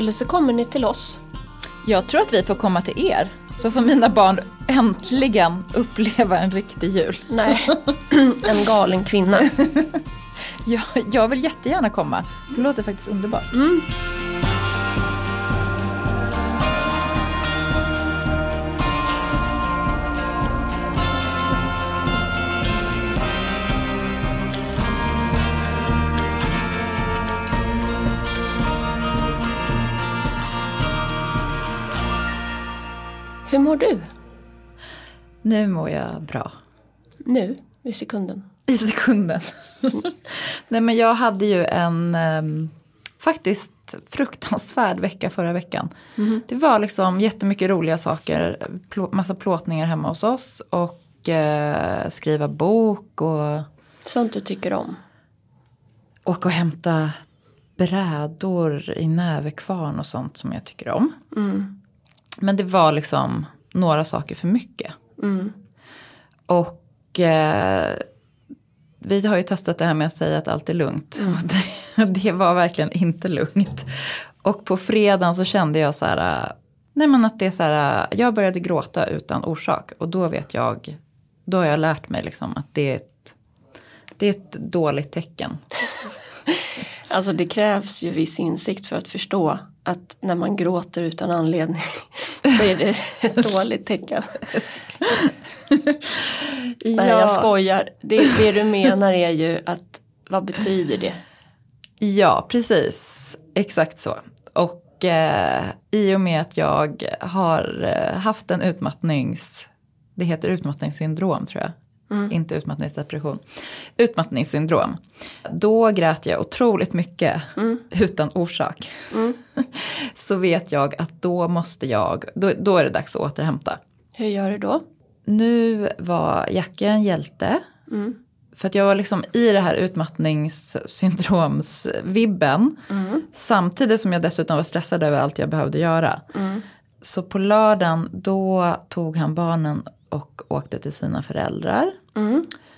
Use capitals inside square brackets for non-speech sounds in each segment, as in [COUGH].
Eller så kommer ni till oss. Jag tror att vi får komma till er. Så får mina barn äntligen uppleva en riktig jul. Nej, [LAUGHS] en galen kvinna. Jag, jag vill jättegärna komma. Det låter faktiskt underbart. Mm. Hur mår du Nu mår jag bra. nu, i sekunden? I sekunden. [LAUGHS] Nej men jag hade ju en ehm, faktiskt fruktansvärd vecka förra veckan. Det var liksom jättemycket roliga saker, plå- massa plåtningar hemma hos oss och eh, skriva bok och Sånt du tycker om? åka och hämta brädor i Nävekvarn och sånt som jag tycker om. Men det var liksom några saker för mycket. Och eh, vi har ju testat det här med att säga att allt är lugnt. Och [LAUGHS] det, det var verkligen inte lugnt. Och på fredagen så kände jag så här, eh, nej men att det är så här, eh, jag började gråta utan orsak. Och då vet jag, då har jag lärt mig liksom att det är ett, det är ett dåligt tecken. [LAUGHS] Alltså det krävs ju viss insikt för att förstå att när man gråter utan anledning [LAUGHS] så är det ett [LAUGHS] dåligt tecken. Nej jag skojar. Det, det du menar är ju att vad betyder det? Ja, precis. Exakt så. Och eh, i och med att jag har eh, haft en utmattnings... Det heter utmattningssyndrom tror jag. Inte utmattningsdepression. Utmattningssyndrom. Då grät jag otroligt mycket utan orsak. [LAUGHS] Så vet jag att då måste jag, då, då är det dags att återhämta. Hur gör du då? Nu var Jacke en hjälte. För att jag var liksom i det här utmattningssyndromsvibben. Samtidigt som jag dessutom var stressad över allt jag behövde göra. Så på lördagen då tog han barnen och åkte till sina föräldrar.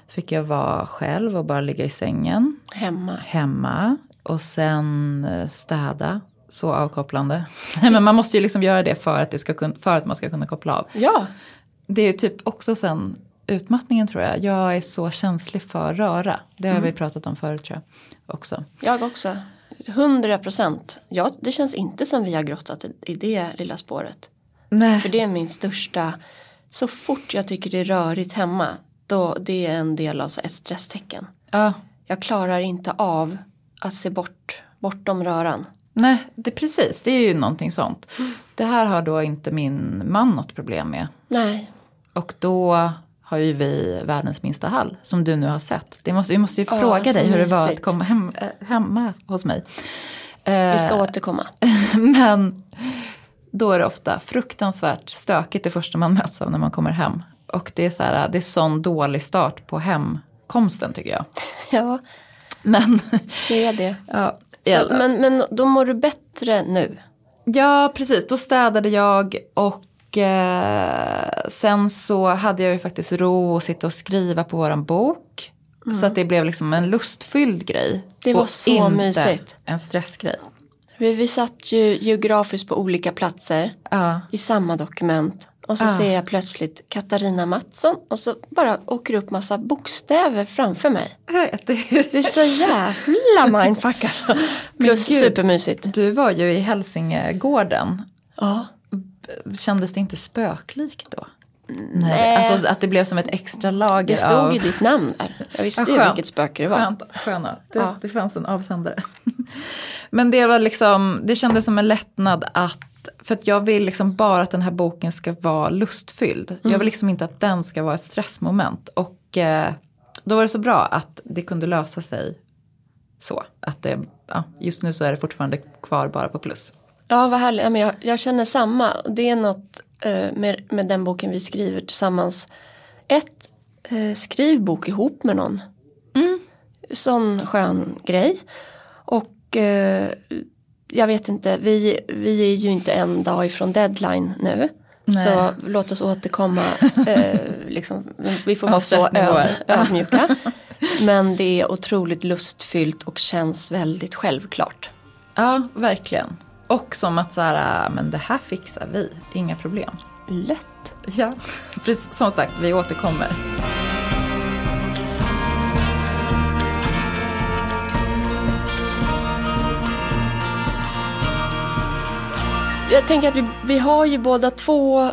Fick jag vara själv och bara ligga i sängen Hemma. hemma. Och sen eh, städa. Så avkopplande. [LAUGHS] Nej, men man måste ju liksom göra det för att, det ska kun- för att man ska kunna koppla av. Ja, Det är typ också sen utmattningen tror jag. Jag är så känslig för röra. Det har vi pratat om förut tror jag också. jag också. 100 procent. Ja, det känns inte som vi har grottat i- i det lilla spåret. Nej. För det är min största, så fort jag tycker det är rörigt hemma, då det är en del av ett stresstecken. Ja. Jag klarar inte av att se bort, bortom röran. Nej, det precis. Det är ju någonting sånt. Det här har då inte min man något problem med. Nej, Och då har ju vi världens minsta hall som du nu har sett. Det måste, vi måste ju fråga dig hur det var att mysigt. komma hem, äh, hemma hos mig. vi ska Eh, återkomma. [LAUGHS] Men då är det ofta fruktansvärt stökigt det första man möts av när man kommer hem. Och det är så här, det är sån dålig start på hemkomsten tycker jag. [LAUGHS] Ja, Men, det är det. [LAUGHS] ja, Så, men, men då mår du bättre nu? ja precis, då städade jag och eh, sen så hade jag ju faktiskt ro att sitta och skriva på våran bok. Så att det blev liksom en lustfylld grej. Mm. Det var så inte mysigt. en stressgrej. Vi, vi satt ju geografiskt på olika platser Ja. i samma dokument. Och så Ah. ser jag plötsligt Katarina Mattsson och så bara åker upp massa bokstäver framför mig. Det är så jävla mindfuck alltså. [LAUGHS] Plus gud. supermysigt. Du var ju i Hälsingegården. Ja. Kändes det inte spöklikt då? Nej. Alltså att det blev som ett extra lager Det stod av... ju ditt namn där. Jag visste Ja, ju vilket spöke det var. Skönt, sköna. Det, Ja. det fanns en avsändare. [LAUGHS] Men det var liksom, det kändes som en lättnad att, för att jag vill liksom bara att den här boken ska vara lustfylld. Mm. Jag vill liksom inte att den ska vara ett stressmoment. Och eh, då var det så bra att det kunde lösa sig så. Att det, ja, just nu så är det fortfarande kvar bara på plus. Ja, vad härligt. Ja, men jag, jag känner samma. Det är något eh, med, med den boken vi skriver tillsammans. Ett, eh, skriv bok ihop med någon. Sån skön grej. Och eh, jag vet inte, vi, vi är ju inte en dag ifrån deadline nu. Nej. Så låt oss återkomma. [LAUGHS] Eh, liksom, vi får vara så öd, ödmjuka. [LAUGHS] Men det är otroligt lustfyllt och känns väldigt självklart. Ja, verkligen. Och som att så här, men det här fixar vi, inga problem. Lätt. Ja, [LAUGHS] som sagt, vi återkommer. Jag tänker att vi, vi har ju båda två,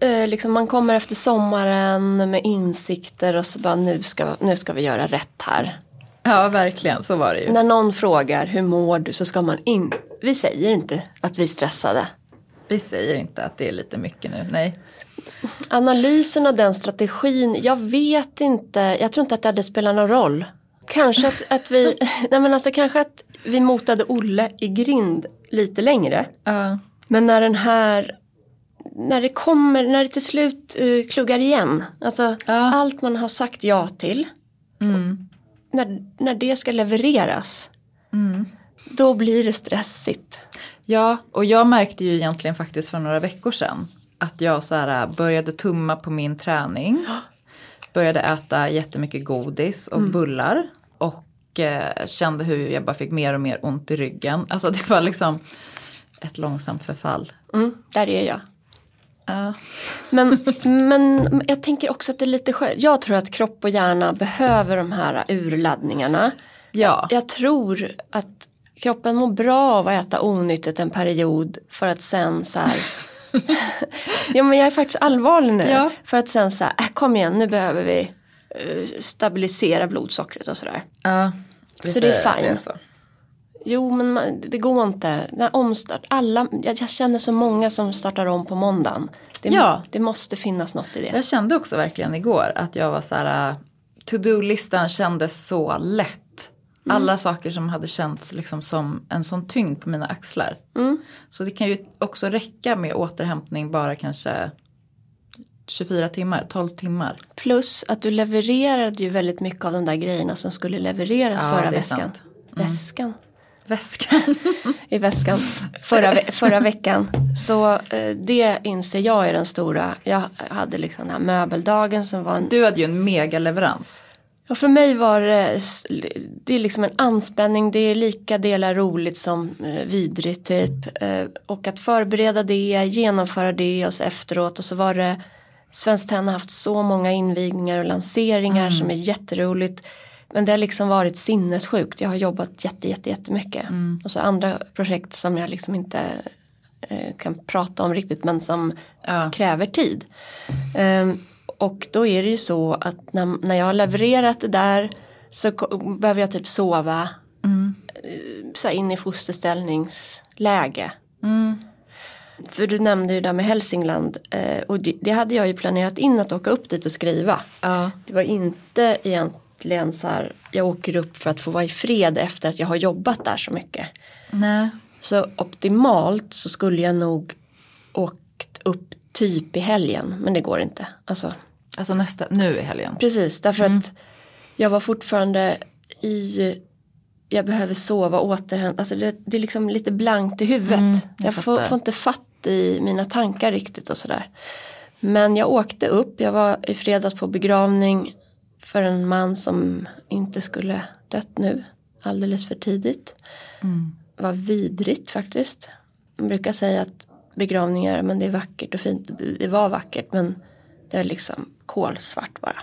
eh, liksom man kommer efter sommaren med insikter och så bara nu ska, nu ska vi göra rätt här. Ja, verkligen, så var det ju. När någon frågar hur mår du så ska man inte, vi säger inte att vi är stressade. Vi säger inte att det är lite mycket nu, nej. Analysen av den strategin, jag vet inte, jag tror inte att det hade spelat någon roll. Kanske att, att vi, [LAUGHS] nej men alltså kanske att vi motade Olle i grind lite längre. Ja. Men när den här när det kommer, när det till slut uh, kluggar igen. Alltså Ja. allt man har sagt ja till. När, när det ska levereras. Då blir det stressigt. Ja, och jag märkte ju egentligen faktiskt för några veckor sedan att jag så här började tumma på min träning. [GASPS] Började äta jättemycket godis och bullar. Och eh, kände hur jag bara fick mer och mer ont i ryggen. Alltså det var liksom ett långsamt förfall. Mm, där är jag. Ja. Men, men jag tänker också att det är lite skönt. Jag tror att kropp och hjärna behöver de här urladdningarna. Ja. Jag tror att kroppen mår bra av att äta onyttigt en period för att sen så här [LAUGHS] Ja men jag är faktiskt allvarlig nu. Ja. För att sen så här, äh, kom igen nu behöver vi eh, stabilisera blodsockret och sådär. ja. Så det är så. Jo men man, det går inte. Den omstart, alla, jag, jag känner så många som startar om på måndagen. Det, Ja. det måste finnas något i det. Jag kände också verkligen igår att jag var så här, äh, to-do-listan kändes så lätt. Alla saker som hade känts liksom som en sån tyngd på mina axlar. Så det kan ju också räcka med återhämtning bara kanske 24 timmar, 12 timmar. Plus att du levererade ju väldigt mycket av de där grejerna som skulle levereras Ja, förra sant. Mm. Väskan. Väskan. I väskan förra, ve- förra veckan. Så eh, det inser jag är den stora. Jag hade liksom den här möbeldagen som var en Du hade ju en megaleverans. Och för mig var det, det är liksom en anspänning, det är lika delar roligt som eh, vidrigt typ. Eh, och att förbereda det, genomföra det och så efteråt och så var det Svenskt Tenn har haft så många invigningar och lanseringar som är jätteroligt. Men det har liksom varit sinnessjukt, jag har jobbat jätte, jätte, jättemycket. Och så andra projekt som jag liksom inte eh, kan prata om riktigt men som Ja. kräver tid. Ehm, och då är det ju så att när, när jag har levererat det där så behöver jag typ sova eh, så in i fosterställningsläge. För du nämnde ju det där med Hälsingland eh, och det, det hade jag ju planerat in att åka upp dit och skriva. Ja. Det var inte egentligen så här jag åker upp för att få vara i fred efter att jag har jobbat där så mycket. Nej. Så optimalt så skulle jag nog åkt upp typ i helgen men det går inte. Alltså, Alltså nästa, nu i helgen. precis därför att jag var fortfarande i jag behöver sova återhämta. Alltså det, det är liksom lite blankt i huvudet. Mm, jag jag får, får inte fatt i mina tankar riktigt och sådär. Men jag åkte upp. Jag var i fredags på begravning för en man som inte skulle dött nu. Alldeles för tidigt. Det var vidrigt faktiskt. Man brukar säga att begravningar, men det är vackert och fint. Det, var vackert men det är liksom kolsvart bara.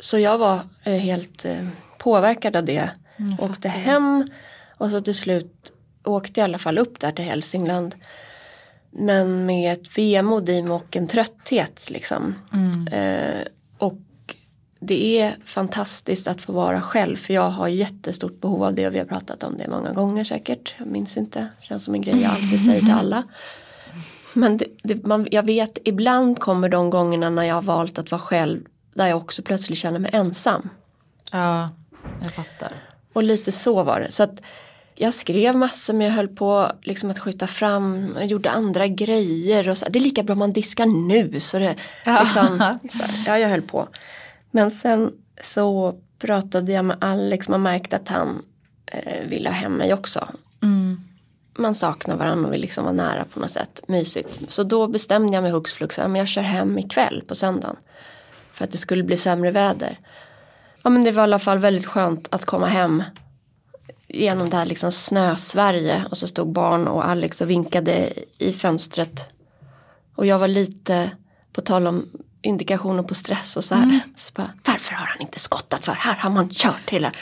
Så jag var eh, helt eh, påverkad av det. åkte hem och så till slut åkte jag i alla fall upp där till Hälsingland. Men med ett vemod i mig och en trötthet liksom. Eh, och det är fantastiskt att få vara själv för jag har jättestort behov av det och vi har pratat om det många gånger säkert. Jag minns inte, känns som en grej jag alltid säger till alla. Men det, det, man, jag vet, ibland kommer de gångerna när jag har valt att vara själv där jag också plötsligt känner mig ensam. Ja, jag fattar. Och lite så var det. Så att jag skrev massor men jag höll på liksom att skjuta fram, jag gjorde andra grejer. Och så, det är lika bra man diskar nu. Så det, Ja. liksom, [LAUGHS] så ja, jag höll på. Men sen så pratade jag med Alex, man märkte att han eh, ville ha hem mig också. Man saknar varandra och vill liksom vara nära på något sätt, mysigt. Så då bestämde jag mig hux flux, men jag kör hem ikväll på söndagen. För att det skulle bli sämre väder. Ja men det var i alla fall väldigt skönt att komma hem genom det här liksom snö-Sverige och så stod barn och Alex och vinkade i fönstret. Och jag var lite, på tal om indikationer på stress och så här. Mm. Så bara, varför har han inte skottat för? Här har man kört hela.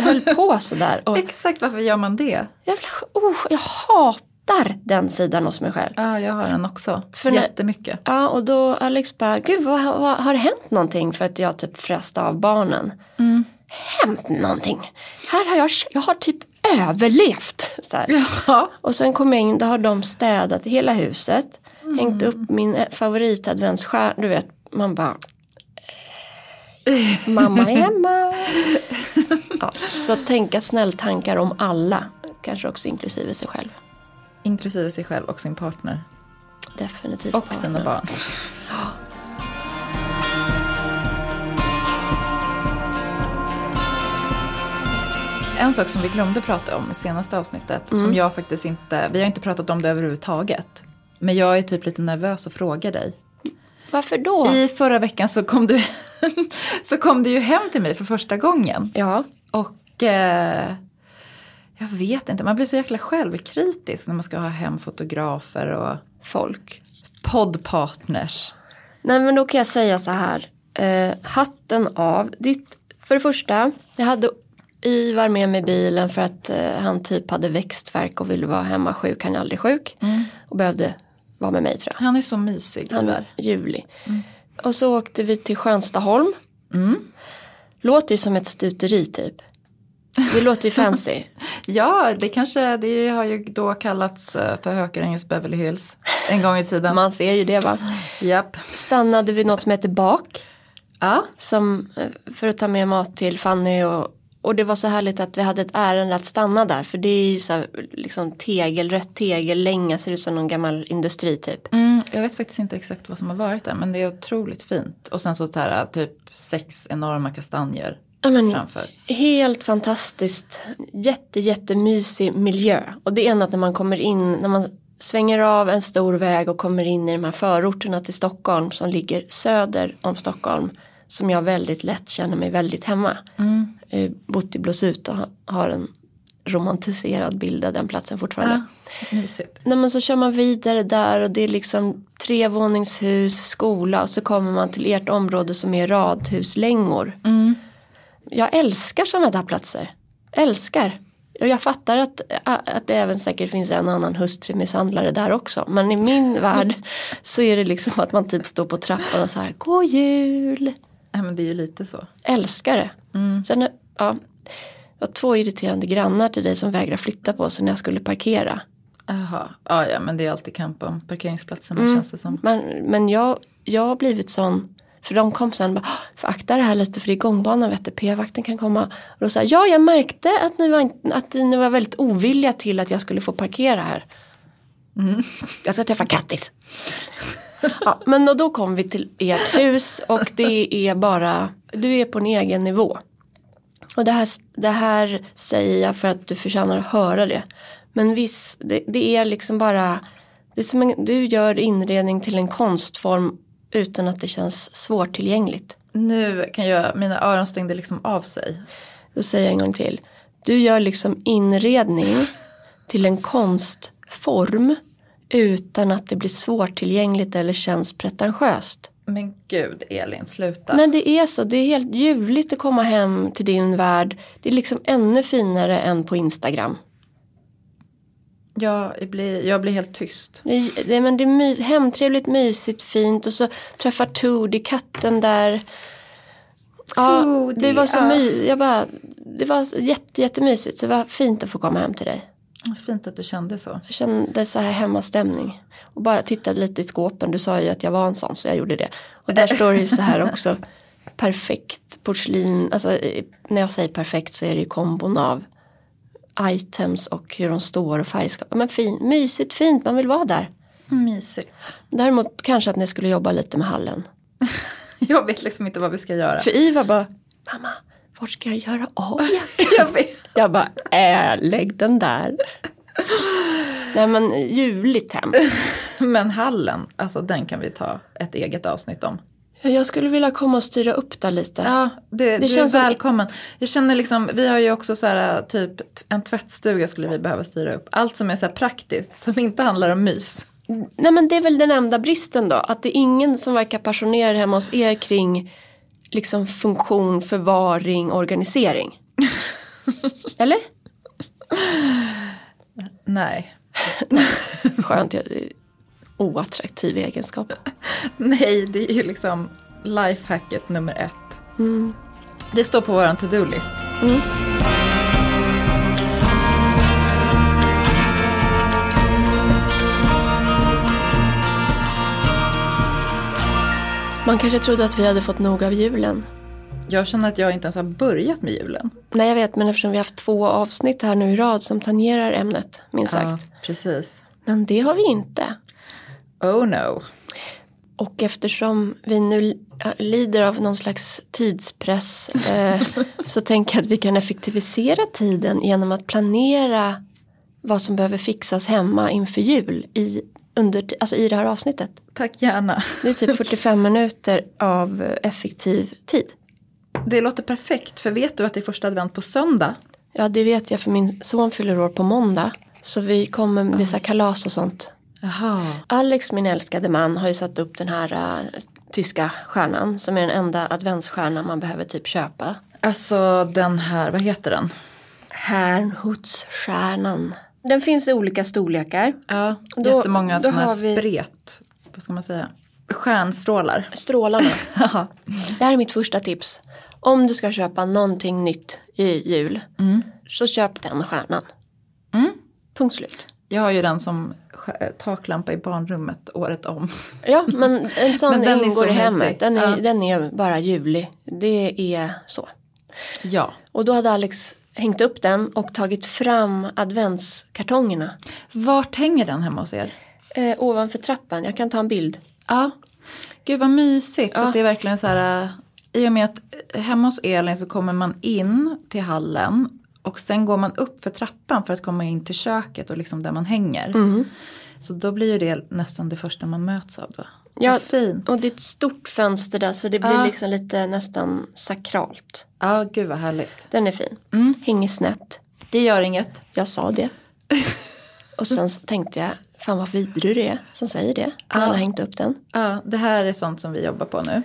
Höll på sådär. Och [LAUGHS] Exakt varför gör man det? Jag, vill, oh, jag hatar den sidan hos mig själv. Ja, jag har den också. För Jättemycket. ja, och då Alex bara, gud vad, vad, har det hänt någonting för att jag typ fräste av barnen? Mm. Hänt någonting? Här har jag, jag har typ överlevt. [LAUGHS] Så ja. Och sen kom jag in, då har de städat hela huset. Mm. Hängt upp min favoritadventsstjärna, du vet, man bara Mamma är hemma. [LAUGHS] Ja, så tänka snälltankar om alla, kanske också inklusive sig själv. Inklusive sig själv och sin partner. Definitivt. Och partner. sina barn. Ja. En sak som vi glömde prata om i senaste avsnittet, mm. som jag faktiskt inte, vi har inte pratat om det överhuvudtaget. Men jag är typ lite nervös och frågar dig. Varför då? I förra veckan så kom, du [LAUGHS] så kom du ju hem till mig för första gången. Ja. Och eh, jag vet inte, man blir så jäkla självkritisk när man ska ha hem fotografer och folk. Poddpartners. Nej men då kan jag säga så här. Eh, hatten av. Ditt, för det första, jag hade Ivar med mig i bilen för att eh, han typ hade växtverk och ville vara hemma sjuk. Han är aldrig sjuk. Mm. Och behövde vara med mig tror jag. Han är så mysig. Han är ljuvlig. Mm. Och så åkte vi till Skönstaholm. Mm. Låter ju som ett stuteri typ. Det låter ju [LAUGHS] fancy. ja, det kanske, det har ju då kallats eh, för Hökarängens Beverly Hills en gång i tiden. Man ser ju det va. Japp. Stannade vid något som heter Bak. Ja. Som, eh, för att ta med mat till Fanny och och det var så härligt att vi hade ett ärende att stanna där. För det är ju så här, liksom tegel, rött tegel, länga ser ut som någon gammal industri typ. Mm, jag vet faktiskt inte exakt vad som har varit där men det är otroligt fint. Och sen så här typ sex enorma kastanjer men, framför. Helt fantastiskt, jätte jättemysig miljö. Och det är något när man kommer in, när man svänger av en stor väg och kommer in i de här förorterna till Stockholm som ligger söder om Stockholm. Som jag väldigt lätt känner mig väldigt hemma. Mm eh, bott i Blåsut och har en romantiserad bild av den platsen fortfarande. Ja, mysigt. Nej, men så kör man vidare där och det är liksom trevåningshus, skola och så kommer man till ert område som är radhuslängor. Mm. Jag älskar sådana där platser. Älskar. Och jag fattar att, att det även säkert finns en annan hustrumisshandlare där också. Men i min [LAUGHS] värld så är det liksom att man typ står på trappan och så här, god jul. Ja men det är ju lite så. Älskar det. Mm. Sen ja, jag har två irriterande grannar till dig som vägrar flytta på sig när jag skulle parkera. Jaha, ja, ja men det är alltid kamp om parkeringsplatserna mm. känns det som. Men, men jag, jag har blivit sån, för de kom sen bara, för akta det här lite för det är gångbanan vet du, p-vakten kan komma. Och då sa jag, ja jag märkte att ni, var, att ni var väldigt ovilliga till att jag skulle få parkera här. Mm. Jag ska träffa Kattis. Ja, men då, kom vi till ert hus och det är bara, du är på en egen nivå. Och det här, det här säger jag för att du förtjänar att höra det. Men visst, det, det är liksom bara, det är som en, du gör inredning till en konstform utan att det känns svårtillgängligt. Nu kan jag, mina öron stängde liksom av sig. Då säger jag en gång till. Du gör liksom inredning till en konstform utan att det blir svårtillgängligt eller känns pretentiöst. Men gud Elin, sluta. Men det är så, det är helt ljuvligt att komma hem till din värld. Det är liksom ännu finare än på Instagram. Ja, jag blir, jag blir helt tyst. Det, det, men det är my, hemtrevligt, mysigt, fint och så träffar Todi katten där. Ja, Todi, det var så ja. my, jag bara, det var jätte, jättemysigt så det var fint att få komma hem till dig. Fint att du kände så. Jag kände så här hemmastämning. Och bara tittade lite i skåpen. Du sa ju att jag var en sån så jag gjorde det. Och där står det ju så här också. [LAUGHS] Perfekt porslin. Alltså när jag säger perfekt så är det ju kombon av items och hur de står och färgskapar. Men fin, mysigt, fint, man vill vara där. Mysigt. Däremot kanske att ni skulle jobba lite med hallen. [LAUGHS] jag vet liksom inte vad vi ska göra. För Iva bara, mamma vart ska jag göra av [LAUGHS] jag, jag bara, äh, lägg den där. Nej men ljuvligt hem. [LAUGHS] men hallen, alltså den kan vi ta ett eget avsnitt om. Jag skulle vilja komma och styra upp där lite. Ja, det, du känns är som- välkommen. Jag känner liksom, vi har ju också så här typ en tvättstuga skulle vi behöva styra upp. Allt som är så här praktiskt, som inte handlar om mys. Nej men det är väl den enda bristen då. Att det är ingen som verkar passionerad hemma hos er kring liksom funktion, förvaring, organisering. [LAUGHS] Eller? Nej. [LAUGHS] Skönt, oattraktiv egenskap. [LAUGHS] Nej, det är ju liksom lifehacket nummer ett. Det står på våran to-do-list. Mm. Man kanske trodde att vi hade fått nog av julen. Jag känner att jag inte ens har börjat med julen. Nej jag vet men eftersom vi har haft två avsnitt här nu i rad som tangerar ämnet minst sagt. Ja, precis. Men det har vi inte. Oh no. Och eftersom vi nu li- lider av någon slags tidspress eh, [LAUGHS] så tänker jag att vi kan effektivisera tiden genom att planera vad som behöver fixas hemma inför jul i, under, alltså i det här avsnittet. Tack gärna. Det är typ [LAUGHS] 45 minuter av effektiv tid. Det låter perfekt, för vet du att det är första advent på söndag? Ja det vet jag för min son fyller år på måndag. Så vi kommer med så här kalas och sånt. Jaha. Alex, min älskade man, har ju satt upp den här äh, tyska stjärnan som är den enda adventsstjärnan man behöver typ köpa. Alltså den här, vad heter den? Herrnhutsstjärnan. Den finns i olika storlekar. Ja, Då- jättemånga då sådana vi- spret, vad ska man säga? Stjärnstrålar. Strålarna. [LAUGHS] Det här är mitt första tips. Om du ska köpa någonting nytt i jul så köp den stjärnan. Punkt slut. Jag har ju den som taklampa i barnrummet året om. [LAUGHS] Ja men en sån Men den är ingår så i hemmet. Den är, Ja. den är bara julig. Det är så. Ja. Och då hade Alex hängt upp den och tagit fram adventskartongerna. Vart hänger den hemma hos er? Eh, ovanför trappan, jag kan ta en bild. Ja. Gud vad mysigt. Så Ja. att det är verkligen så här. äh, I och med att hemma hos Elin så kommer man in till hallen. Och sen går man upp för trappan för att komma in till köket och liksom där man hänger. Mm. Så då blir ju det nästan det första man möts av då. Ja, fint. Och det är ett stort fönster där så det blir Ja. liksom lite nästan sakralt. Ja, gud vad härligt. Den är fin. Hänger snett. Det gör inget. Jag sa det. [LAUGHS] och sen tänkte jag, fan vad vidrig du är som säger det. När han har hängt upp den. Ja, det här är sånt som vi jobbar på nu.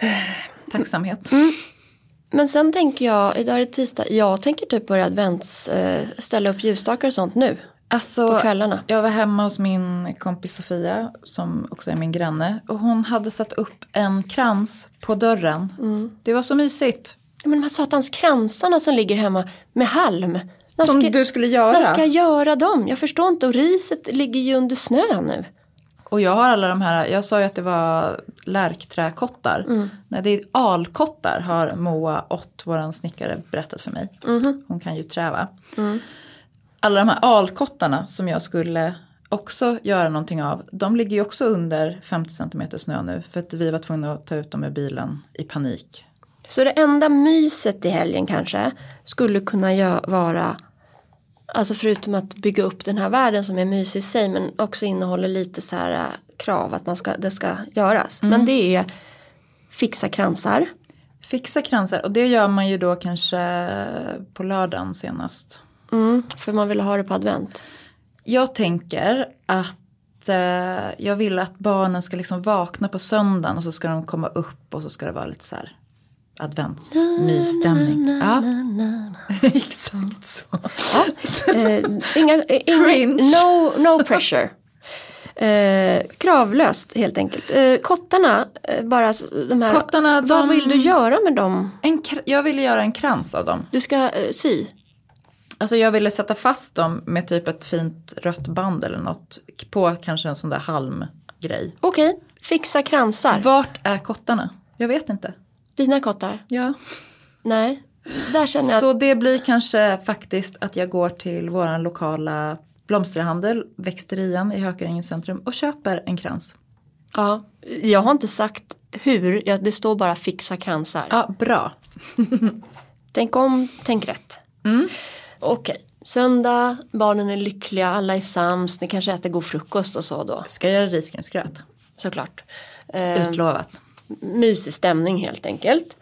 [SIGHS] Tacksamhet. Men sen tänker jag, idag är det tisdag, jag tänker typ börja advents, eh, ställa upp ljusstakar och sånt nu. Alltså, På kvällarna. Jag var hemma hos min kompis Sofia som också är min granne. Och hon hade satt upp en krans på dörren. Mm. Det var så mysigt. Men de här satans kransarna som ligger hemma med halm. När Som ska, du skulle göra. när ska jag göra dem? Jag förstår inte och riset ligger ju under snö nu. Och jag har alla de här, jag sa ju att det var lärkträkottar. Mm. Nej det är alkottar har Moa Ott, våran snickare, berättat för mig. Mhm. Hon kan ju träva. Mm. Alla de här alkottarna som jag skulle också göra någonting av. De ligger ju också under 50 cm snö nu. För att vi var tvungna att ta ut dem ur bilen i panik. Så det enda myset i helgen kanske skulle kunna vara Alltså förutom att bygga upp den här världen som är mysig i sig men också innehåller lite så här äh, krav att man ska, det ska göras. Men det är fixa kransar. Fixa kransar och det gör man ju då kanske på lördagen senast. Mm, för man vill ha det på advent. Jag tänker att eh, jag vill att barnen ska liksom vakna på söndagen och så ska de komma upp och så ska det vara lite så här adventsmysstämning. Ja, [LAUGHS] exakt så. Eh, inga, eh, inga, no, no pressure. Eh, kravlöst helt enkelt. Eh, kottarna, eh, bara de här. Kottarna, Vad de- vill du göra med dem? En, jag ville göra en krans av dem. Du ska eh, sy. Alltså jag ville sätta fast dem med typ ett fint rött band eller något på kanske en sån där halmgrej. Okej, fixa kransar. Vart är kottarna? Jag vet inte. Dina kottar? Ja. Nej, där känner jag Så det blir kanske faktiskt att jag går till våran lokala blomsterhandel, växterian i Hökarängens centrum och köper en krans. Ja, jag har inte sagt hur, jag, det står bara fixa kransar. Ja, bra. [LAUGHS] Tänk om, tänk rätt. Mm. Okej, söndag, barnen är lyckliga, alla är sams, ni kanske äter god frukost och så då, Ska jag göra risgrynsgröt? såklart. Eh, Utlovat. mysig stämning helt enkelt.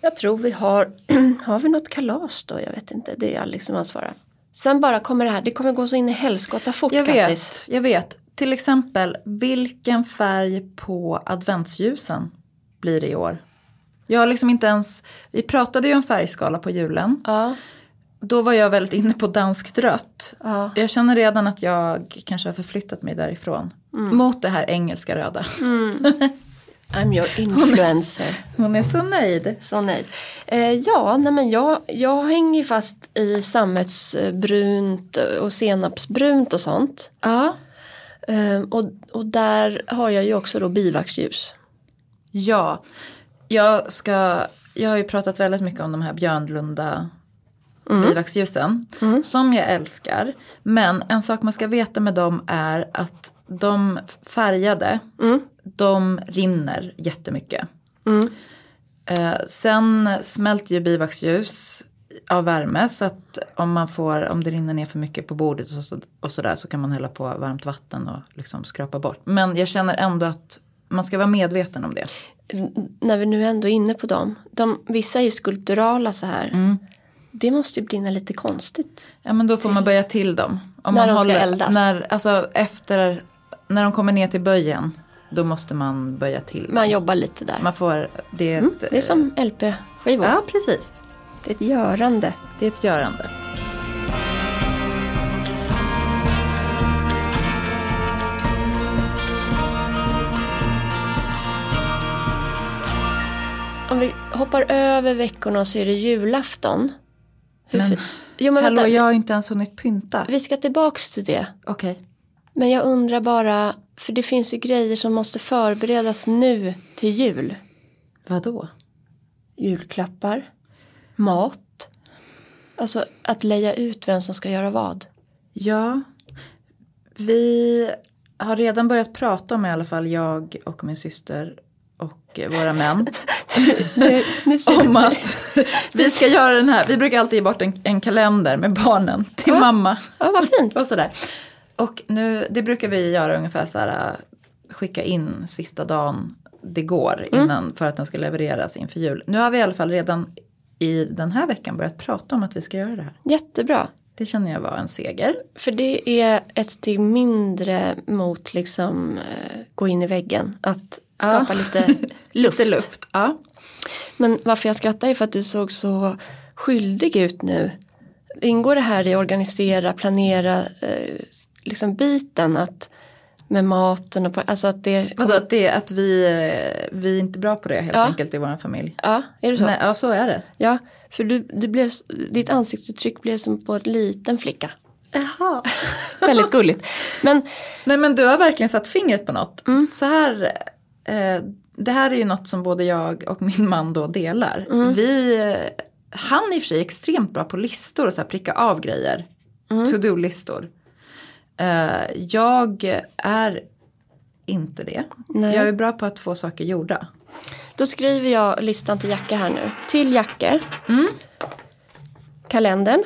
Jag tror vi har, [CLEARS THROAT] har vi något kalas då? Jag vet inte, det är Alex som ansvarar. Sen bara kommer det här, det kommer gå så in i helskotta fort Jag Kattis. vet, jag vet. Till exempel, vilken färg på adventsljusen blir det i år? Jag har liksom inte ens, vi pratade ju om färgskala på julen. Ja, Då var jag väldigt inne på danskt rött. ja. Jag känner redan att jag kanske har förflyttat mig därifrån. Mot det här engelska röda. [LAUGHS] I'm your influencer. Hon är så nöjd. Så nöjd. Eh, ja, nej men jag, jag hänger fast i sammetsbrunt och senapsbrunt och sånt. Ja. Eh, och, och där har jag ju också då bivaxljus. Ja. Jag, ska, jag har ju pratat väldigt mycket om de här Björnlunda bivaxljusen. Som jag älskar. Men en sak man ska veta med dem är att de färgade, de rinner jättemycket. Eh, sen smälter ju bivaxljus av värme så att om, man får, om det rinner ner för mycket på bordet och, så, och sådär så kan man hälla på varmt vatten och liksom skrapa bort. Men jag känner ändå att man ska vara medveten om det. N- när vi nu ändå är inne på dem. De, vissa är skulpturala så här. Det måste ju brinna lite konstigt. Ja men då får man böja till dem. Om När man de ska eldas. När, alltså efter, när de kommer ner till böjen då måste man böja till. Man jobbar lite där. Man får, det är ett, Mm, det är som LP-skivor. Ja precis. Det är ett görande. Det är ett görande. Om vi hoppar över veckorna så är det julafton. Men, jo, men Hallå vänta, jag har inte ens hunnit pynta. vi ska tillbaks till det. Okej. Men jag undrar bara, för det finns ju grejer som måste förberedas nu till jul. Vadå? Julklappar, mat, alltså att leja ut vem som ska göra vad. Ja, vi har redan börjat prata om i alla fall jag och min syster och våra män. [LAUGHS] Nu, nu om att vi ska göra den här, vi brukar alltid ge bort en, en kalender med barnen till Ja. mamma. Ja, vad fint. [LAUGHS] Och sådär. Och nu, det brukar vi göra ungefär så här, äh, skicka in sista dagen det går innan för att den ska levereras inför jul. Nu har vi i alla fall redan i den här veckan börjat prata om att vi ska göra det här. Jättebra. Det känner jag var en seger. För det är ett steg mindre mot liksom eh, gå in i väggen. Att skapa Ja. lite [LAUGHS] luft. Lite luft. Ja. Men varför jag skrattar är för att du såg så skyldig ut nu. Ingår det här i organisera, planera, eh, liksom biten att med maten och på, alltså att det Vadå, att, det, att vi, eh, vi är inte bra på det helt Ja. enkelt i vår familj? Ja, är det så? Nej, ja, så är det. Ja, för du, du blev, ditt ansiktsuttryck blev som på en liten flicka. Jaha. [LAUGHS] Väldigt gulligt. Men Nej men du har verkligen satt fingret på något. Så här, eh, det här är ju något som både jag och min man då delar. Vi, eh, han är i och för sig extremt bra på listor och så här pricka av grejer. To-do-listor. Eh, jag är inte det. Nej. Jag är bra på att få saker gjorda. Då skriver jag listan till Jacke här nu. Till Jacke. Kalendern.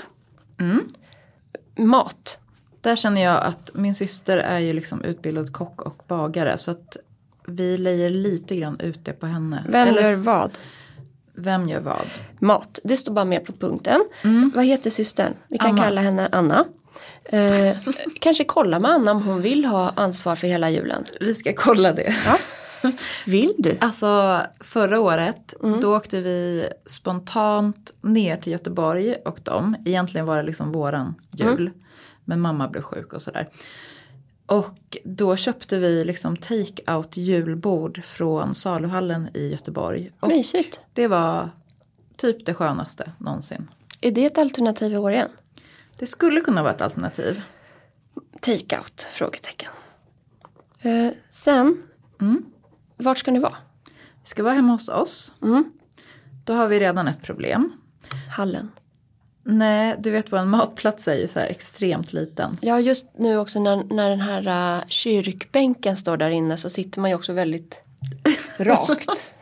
Mat. Där känner jag att min syster är ju liksom utbildad kock och bagare. Så att vi lejer lite grann ut det på henne. Vem Eller gör vad? vem gör vad? Mat. Det står bara med på punkten. Vad heter systern? Vi kan Anna. kalla henne Anna. Eh, [LAUGHS] kanske kolla med Anna om hon vill ha ansvar för hela julen. Vi ska kolla det. Ja. Vill du? [LAUGHS] Alltså förra året då åkte vi spontant ner till Göteborg och dem. Egentligen var det liksom våran jul. Men mamma blev sjuk och sådär. Och då köpte vi liksom take-out julbord från saluhallen i Göteborg. Och Mysigt. det var typ det skönaste någonsin. Är det ett alternativ i år igen? Det skulle kunna vara ett alternativ. Take-out? Frågetecken. Eh, sen, vart ska ni vara? Vi ska vara hemma hos oss. Då har vi redan ett problem. Hallen. Nej, du vet vår matplats är ju så här extremt liten. Ja, just nu också när, när den här uh, kyrkbänken står där inne så sitter man ju också väldigt [LAUGHS] rakt.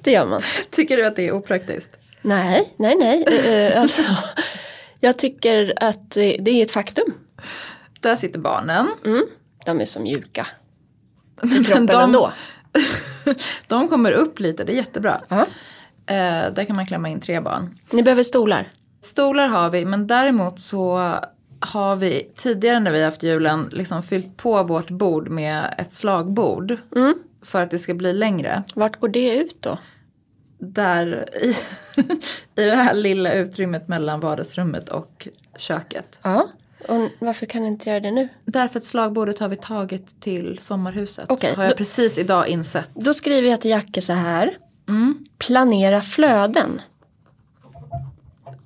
det gör man. Tycker du att det är opraktiskt? Nej, nej, nej. Eh, alltså, jag tycker att det är ett faktum. Där sitter barnen. De är så mjuka. I [LAUGHS] kroppen de, ändå. [LAUGHS] de kommer upp lite, det är jättebra. Ja. Eh, där kan man klämma in tre barn. Ni behöver stolar. Stolar har vi, men däremot så har vi tidigare när vi haft julen liksom fyllt på vårt bord med ett slagbord. För att det ska bli längre. Vart går det ut då? Där i, [LAUGHS] i det här lilla utrymmet mellan vardagsrummet och köket. Ja. Och varför kan ni inte göra det nu? Därför att slagbordet har vi tagit till sommarhuset. Okej, har jag då- precis idag insett. Då skriver jag till Jacke så här. Planera flöden.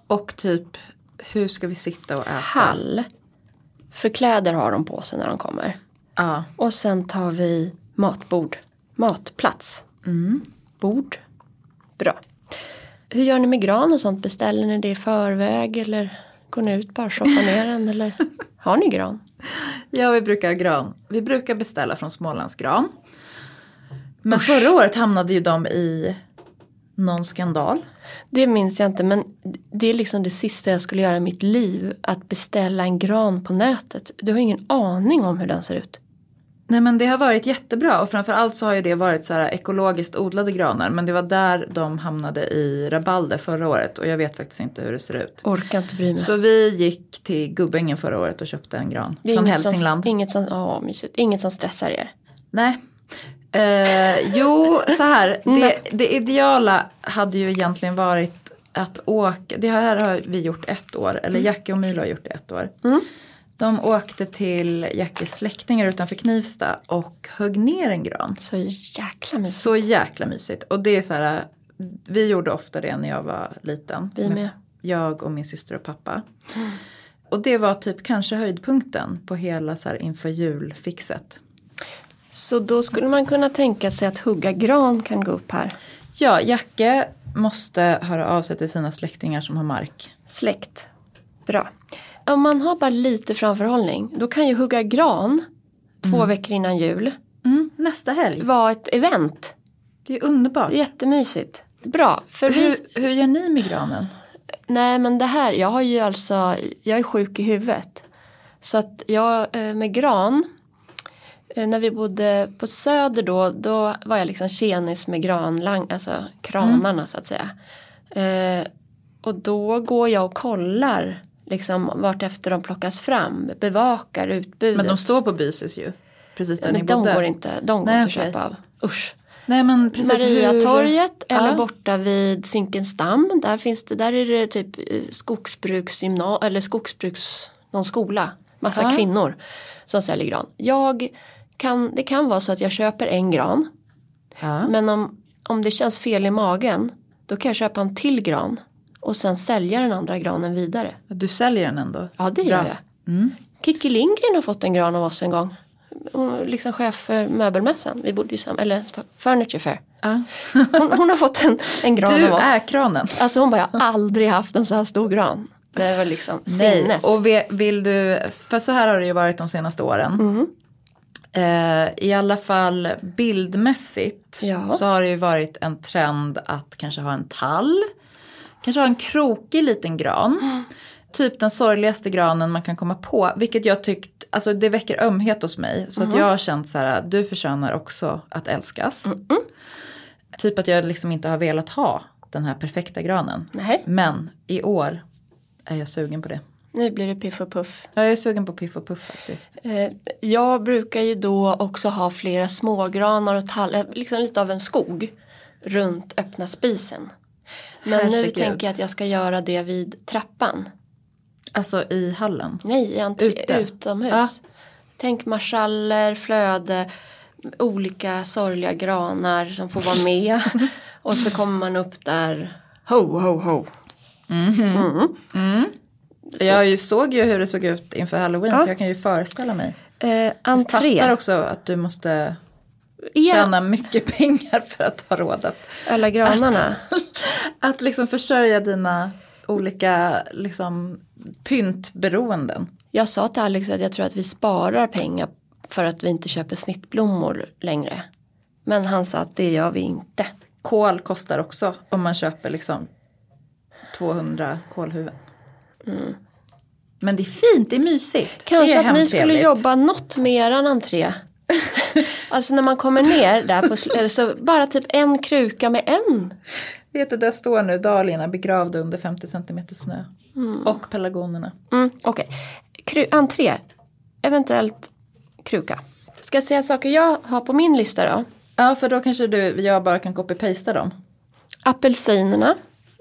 Och typ, hur ska vi sitta och äta? Hall. För kläder har de på sig när de kommer. Ja. Och sen tar vi matbord. Matplats. Bord. Bra. Hur gör ni med gran och sånt? Beställer ni det i förväg eller går ni ut bara shoppar ner den? Eller [LAUGHS] har ni gran? ja, vi brukar ha gran. Vi brukar beställa från Smålands Men förra året hamnade ju de i någon skandal. Det minns jag inte men det är liksom det sista jag skulle göra i mitt liv. Att beställa en gran på nätet. Du har ingen aning om hur den ser ut. Nej men det har varit jättebra och framförallt så har ju det varit så här ekologiskt odlade granar. Men det var där de hamnade i rabalder förra året och jag vet faktiskt inte hur det ser ut. Orkar inte bry mig. Så vi gick till Gubbängen förra året och köpte en gran det är från inget Hälsingland. Som, inget, som, åh, mysigt. inget som stressar er. Nej. Eh, jo, så här. [LAUGHS] Det, det ideala hade ju egentligen varit att åka. Det här har vi gjort ett år. Eller Jacke och Milo har gjort det ett år. De åkte till Jackes släktingar utanför Knivsta och högg ner en gran. Så jäkla mysigt. Så jäkla mysigt. Och det är så här. Vi gjorde ofta det när jag var liten. Vi med. Jag och min syster och pappa. Och det var typ kanske höjdpunkten på hela så här inför julfixet. Så då skulle man kunna tänka sig att hugga gran kan gå upp här. Ja, Jacke måste höra av sig till sina släktingar som har mark. Släkt. Bra. Om man har bara lite framförhållning då kan ju hugga gran två veckor innan jul Mm, nästa helg. vara ett event. Det är underbart. Jättemysigt. Bra. För vi, Hur, hur gör ni med granen? nej men det här, jag har ju alltså, jag är sjuk i huvudet. Så att jag eh, med gran, när vi bodde på Söder då, då var jag liksom tjenis med granlang, alltså kranarna så att säga. Eh, och då går jag och kollar liksom vart efter de plockas fram, bevakar utbudet. Men de står på Bysis ju. Precis där Men ni de bodde. går inte, de går Nej, inte att okej. köpa av. Usch. Nej men precis. Mariatorget hur... eller Ja. borta vid Zinkensdamm. Där finns det, där är det typ eh, skogsbruksgymna eller skogsbruks, någon skola. Massa Ja. kvinnor som säljer gran. Jag kan, det kan vara så att jag köper en gran. Ja. Men om, om det känns fel i magen. Då kan jag köpa en till gran. Och sen sälja den andra granen vidare. Du säljer den ändå? Ja det Bra. gör jag. Kikki Lindgren har fått en gran av oss en gång. Hon är liksom chef för möbelmässan. Vi bodde ju sam- eller Furniture Fair. Ja. Hon, hon har fått en, en gran Du av oss. är kranen. Alltså hon bara, jag har aldrig haft en så här stor gran. Det var liksom Nej, sinnes. och vi- vill du, för så här har det ju varit de senaste åren. Mhm. Eh, I alla fall bildmässigt Ja. så har det ju varit en trend att kanske ha en tall. Kanske ha en krokig liten gran. Mm. [GASPS] Typ den sorgligaste granen man kan komma på. Vilket jag tyckt, alltså det väcker ömhet hos mig. Så Mm. att jag har känt så här, du förtjänar också att älskas. Typ att jag liksom inte har velat ha den här perfekta granen. Nej, Men i år är jag sugen på det. Nu blir det piff och puff. Ja, jag är sugen på Piff och Puff faktiskt. Eh, jag brukar ju då också ha flera smågranar och tall, eh, liksom lite av en skog runt öppna spisen. Men nu Herregud. tänker jag att jag ska göra det vid trappan. Alltså i hallen. Nej, i entré, Ute. utomhus. Ja. Tänk marschaller, flöde, olika sorgliga granar som får vara med. [LAUGHS] och så kommer man upp där, ho, ho, ho. Jag ju såg ju hur det såg ut inför halloween Ja. så jag kan ju föreställa mig. Eh, Jag entré. fattar också att du måste Ja, tjäna mycket pengar för att ha råd att, alla granarna. att liksom försörja dina olika liksom, pyntberoenden. Jag sa till Alex att jag tror att vi sparar pengar för att vi inte köper snittblommor längre. Men han sa att det gör vi inte. Kol kostar också om man köper liksom 200 kolhuvuden. Men det är fint, det är mysigt. Kanske är att ni skulle jobba något med eran entré. [LAUGHS] alltså när man kommer ner där på sl- så bara typ en kruka med en. Vet du, där står nu dahliorna begravda under 50 cm snö. Och pelargonerna. Mm, Okej, Kru- entré, eventuellt kruka. Ska jag säga saker jag har på min lista då? Ja, för då kanske du, jag bara kan copy-pasta dem. Apelsinerna,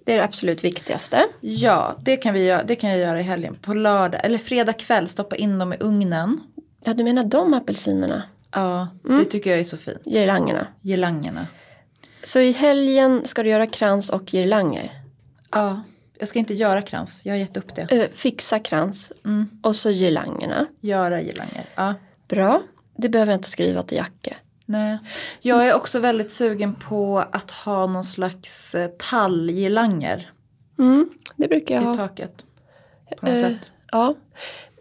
det är det absolut viktigaste. Ja, det kan, vi göra, det kan jag göra i helgen. På lördag, eller fredag kväll, stoppa in dem i ugnen. Ja, du menar de apelsinerna, Ja, det tycker jag är så fint. girlangerna. Girlangerna. Så i helgen ska du göra krans och girlanger. Ja, jag ska inte göra krans, jag har gett upp det. Eh, fixa krans och så girlangerna. Göra girlanger. Ja. Bra, det behöver jag inte skriva till Jacke. Nej. Jag är också väldigt sugen på att ha någon slags eh, tallgirlanger Mm, det brukar jag i ha. taket. På något Eh, sätt. Ja,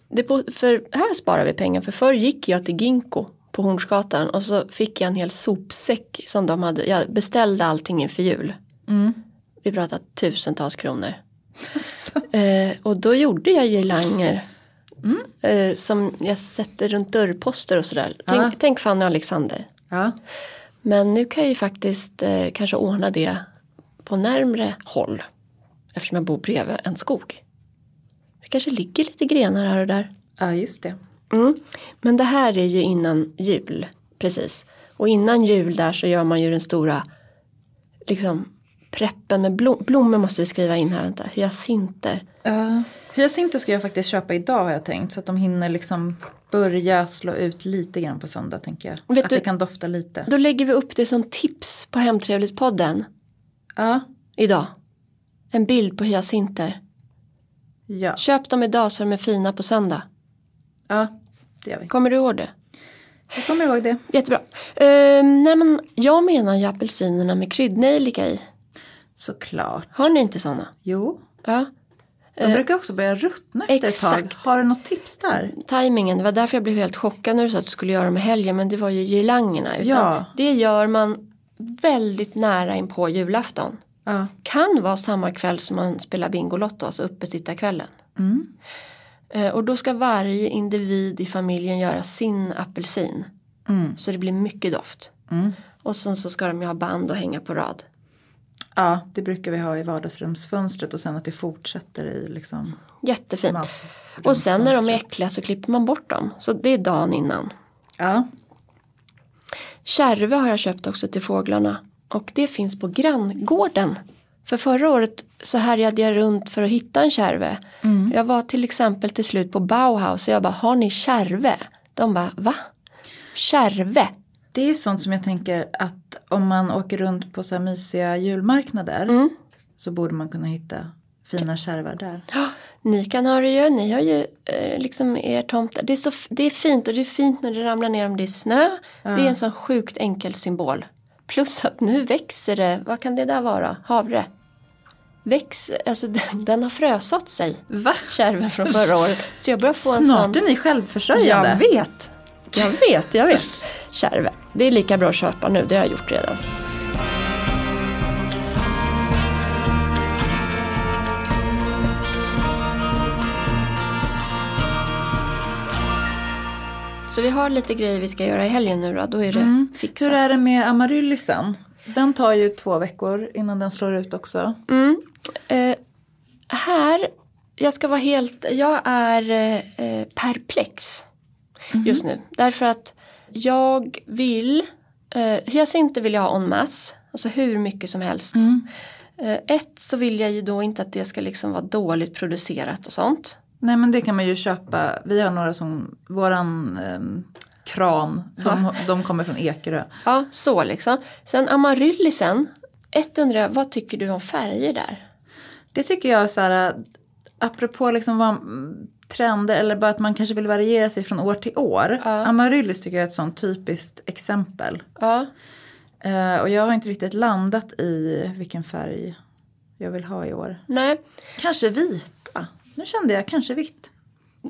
det på, för här sparar vi pengar. För förr gick jag till Ginkgo på Hornsgatan och så fick jag en hel sopsäck som de hade. Jag beställde allting inför jul. Mm. Vi pratar tusentals kronor. eh, och då gjorde jag girlanger. Mm. Eh, som jag sätter runt dörrposter och sådär. Tänk, tänk Fanny och Alexander. Ja. Men nu kan jag ju faktiskt eh, kanske ordna det på närmre håll. Eftersom jag bor bredvid en skog. Det kanske ligger lite grenar här och där. ja, just det. Mm. Men det här är ju innan jul. Precis. Och innan jul där så gör man ju den stora liksom preppen med blom, blommor måste vi skriva in här. Vänta. Hyacinter. Uh, hyacinter ska jag faktiskt köpa idag har jag tänkt. Så att de hinner liksom börja slå ut lite grann på söndag tänker jag. Vet att du- det kan dofta lite. Då lägger vi upp det som tips på Hemtrevligt-podden Ja, idag. En bild på hyacinter. ja, Köp dem idag så de är fina på söndag. ja, det gör vi. Kommer du ihåg det? Jag kommer ihåg det. Jättebra. Uh, nej men jag menar ju apelsinerna med kryddnejlika i. Såklart. Har ni inte sådana? Jo, Ja. De brukar också börja ruttna efter ett tag. Eh, exakt. Har du något tips där? Timingen, det var därför jag blev helt chockad när du sa att du skulle göra dem i helgen. Men det var ju girlangerna. Utan Ja. Det gör man väldigt nära in på julafton. Ja. Kan vara samma kväll som man spelar Bingolotto, alltså uppesittarkvällen. Mm. Eh, Och då ska varje individ i familjen göra sin apelsin. Mm. Så det blir mycket doft. Mm. Och sen så ska de ju ha band och hänga på rad. Ja, det brukar vi ha i vardagsrumsfönstret och sen att det fortsätter i liksom Jättefint. Och sen när de är äckliga så klipper man bort dem. Så det är dagen innan. Ja, Kärve har jag köpt också till fåglarna. Och det finns på granngården. För förra året så härjade jag runt för att hitta en kärve. Jag var till exempel till slut på Bauhaus och jag bara, har ni kärve? De bara, va? Kärve? Det är sånt som jag tänker att om man åker runt på så här mysiga julmarknader Mm. så borde man kunna hitta fina kärvar där. Ja, ni kan ha det ju, ni har ju eh, liksom er tomt. Det är, så, det är fint och det är fint när det ramlar ner om det är snö. Det är en sån sjukt enkel symbol. Plus att nu växer det, vad kan det där vara? Havre? Väx, alltså [LAUGHS] den, den har frösått sig. Va? Kärven från förra året. Så jag börjar få en Snart sån. är ni självförsörjande. Jag vet. Jag vet, jag vet. [LAUGHS] Kärve. Det är lika bra att köpa nu, det har jag gjort redan. Så vi har lite grejer vi ska göra i helgen nu då. Då är det fixa. Hur är det med amaryllisen? Den tar ju två veckor innan den slår ut också. Mm. Eh, här, jag ska vara helt, jag är eh, perplex just nu. Därför att jag vill, eh, hyacinter vill jag ha en masse, alltså hur mycket som helst. Eh, ett så vill jag ju då inte att det ska liksom vara dåligt producerat och sånt. Nej men det kan man ju köpa. Vi har några som, våran ehm, kran, de, de kommer från Ekerö. Ja, så liksom. Sen amaryllisen, ett undrar jag, vad tycker du om färger där? Det tycker jag så här, apropå liksom vad, mm, trender eller bara att man kanske vill variera sig från år till år. Amaryllis tycker jag är ett sånt typiskt exempel. Ja, Eh, och jag har inte riktigt landat i vilken färg jag vill ha i år. nej. Kanske vita. Nu kände jag kanske vitt.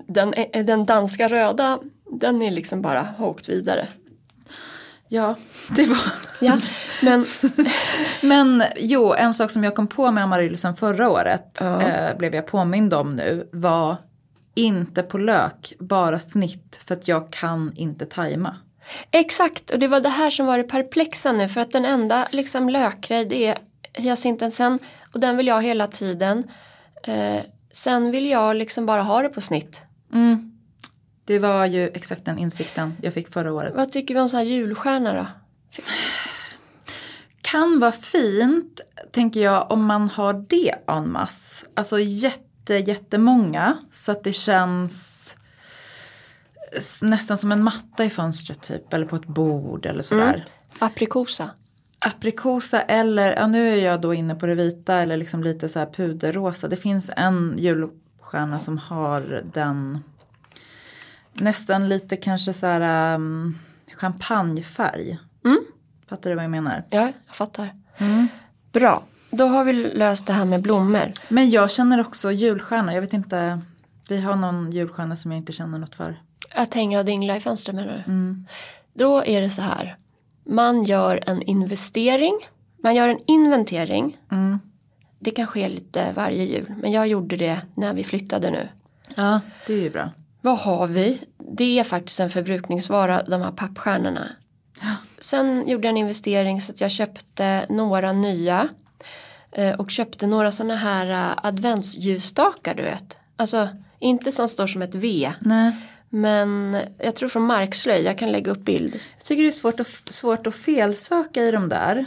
Den, eh, den danska röda, den är liksom bara åkt vidare. Ja, [LAUGHS] det var... Ja, men [LAUGHS] Men jo, en sak som jag kom på med amaryllisen förra året Ja. eh, blev jag påmind om nu var inte på lök, bara snitt för att jag kan inte tajma. Exakt, och det var det här som var det perplexa nu för att den enda liksom lökgrej det är hyacinten sen och den vill jag hela tiden. Eh, sen vill jag liksom bara ha det på snitt. Mm. Det var ju exakt den insikten jag fick förra året. Vad tycker vi om så här julstjärna då? Kan vara fint, tänker jag, om man har det en masse. Alltså jätte, jättemånga. Så att det känns nästan som en matta i fönstret typ. Eller på ett bord eller sådär. Mm. Aprikosa. Aprikosa eller, ja nu är jag då inne på det vita eller liksom lite så här puderrosa. Det finns en julstjärna som har den nästan lite kanske så här um, champagnefärg. Mm. Fattar du vad jag menar? Ja, jag fattar. Mm. Bra, då har vi löst det här med blommor. Men jag känner också julstjärna, jag vet inte. Vi har någon julstjärna som jag inte känner något för. Att hänga och dingla i fönstret menar du? Mm. Då är det så här. Man gör en investering. Man gör en inventering. Mm. Det kan ske lite varje jul. Men jag gjorde det när vi flyttade nu. Ja, det är ju bra. Vad har vi? Det är faktiskt en förbrukningsvara, de här pappstjärnorna. Ja. Sen gjorde jag en investering så att jag köpte några nya. Eh, och köpte några sådana här eh, adventsljusstakar du vet. Alltså inte som står som ett V. Nej. Men jag tror från markslöjd, jag kan lägga upp bild. Jag tycker det är svårt att, svårt att felsöka i de där.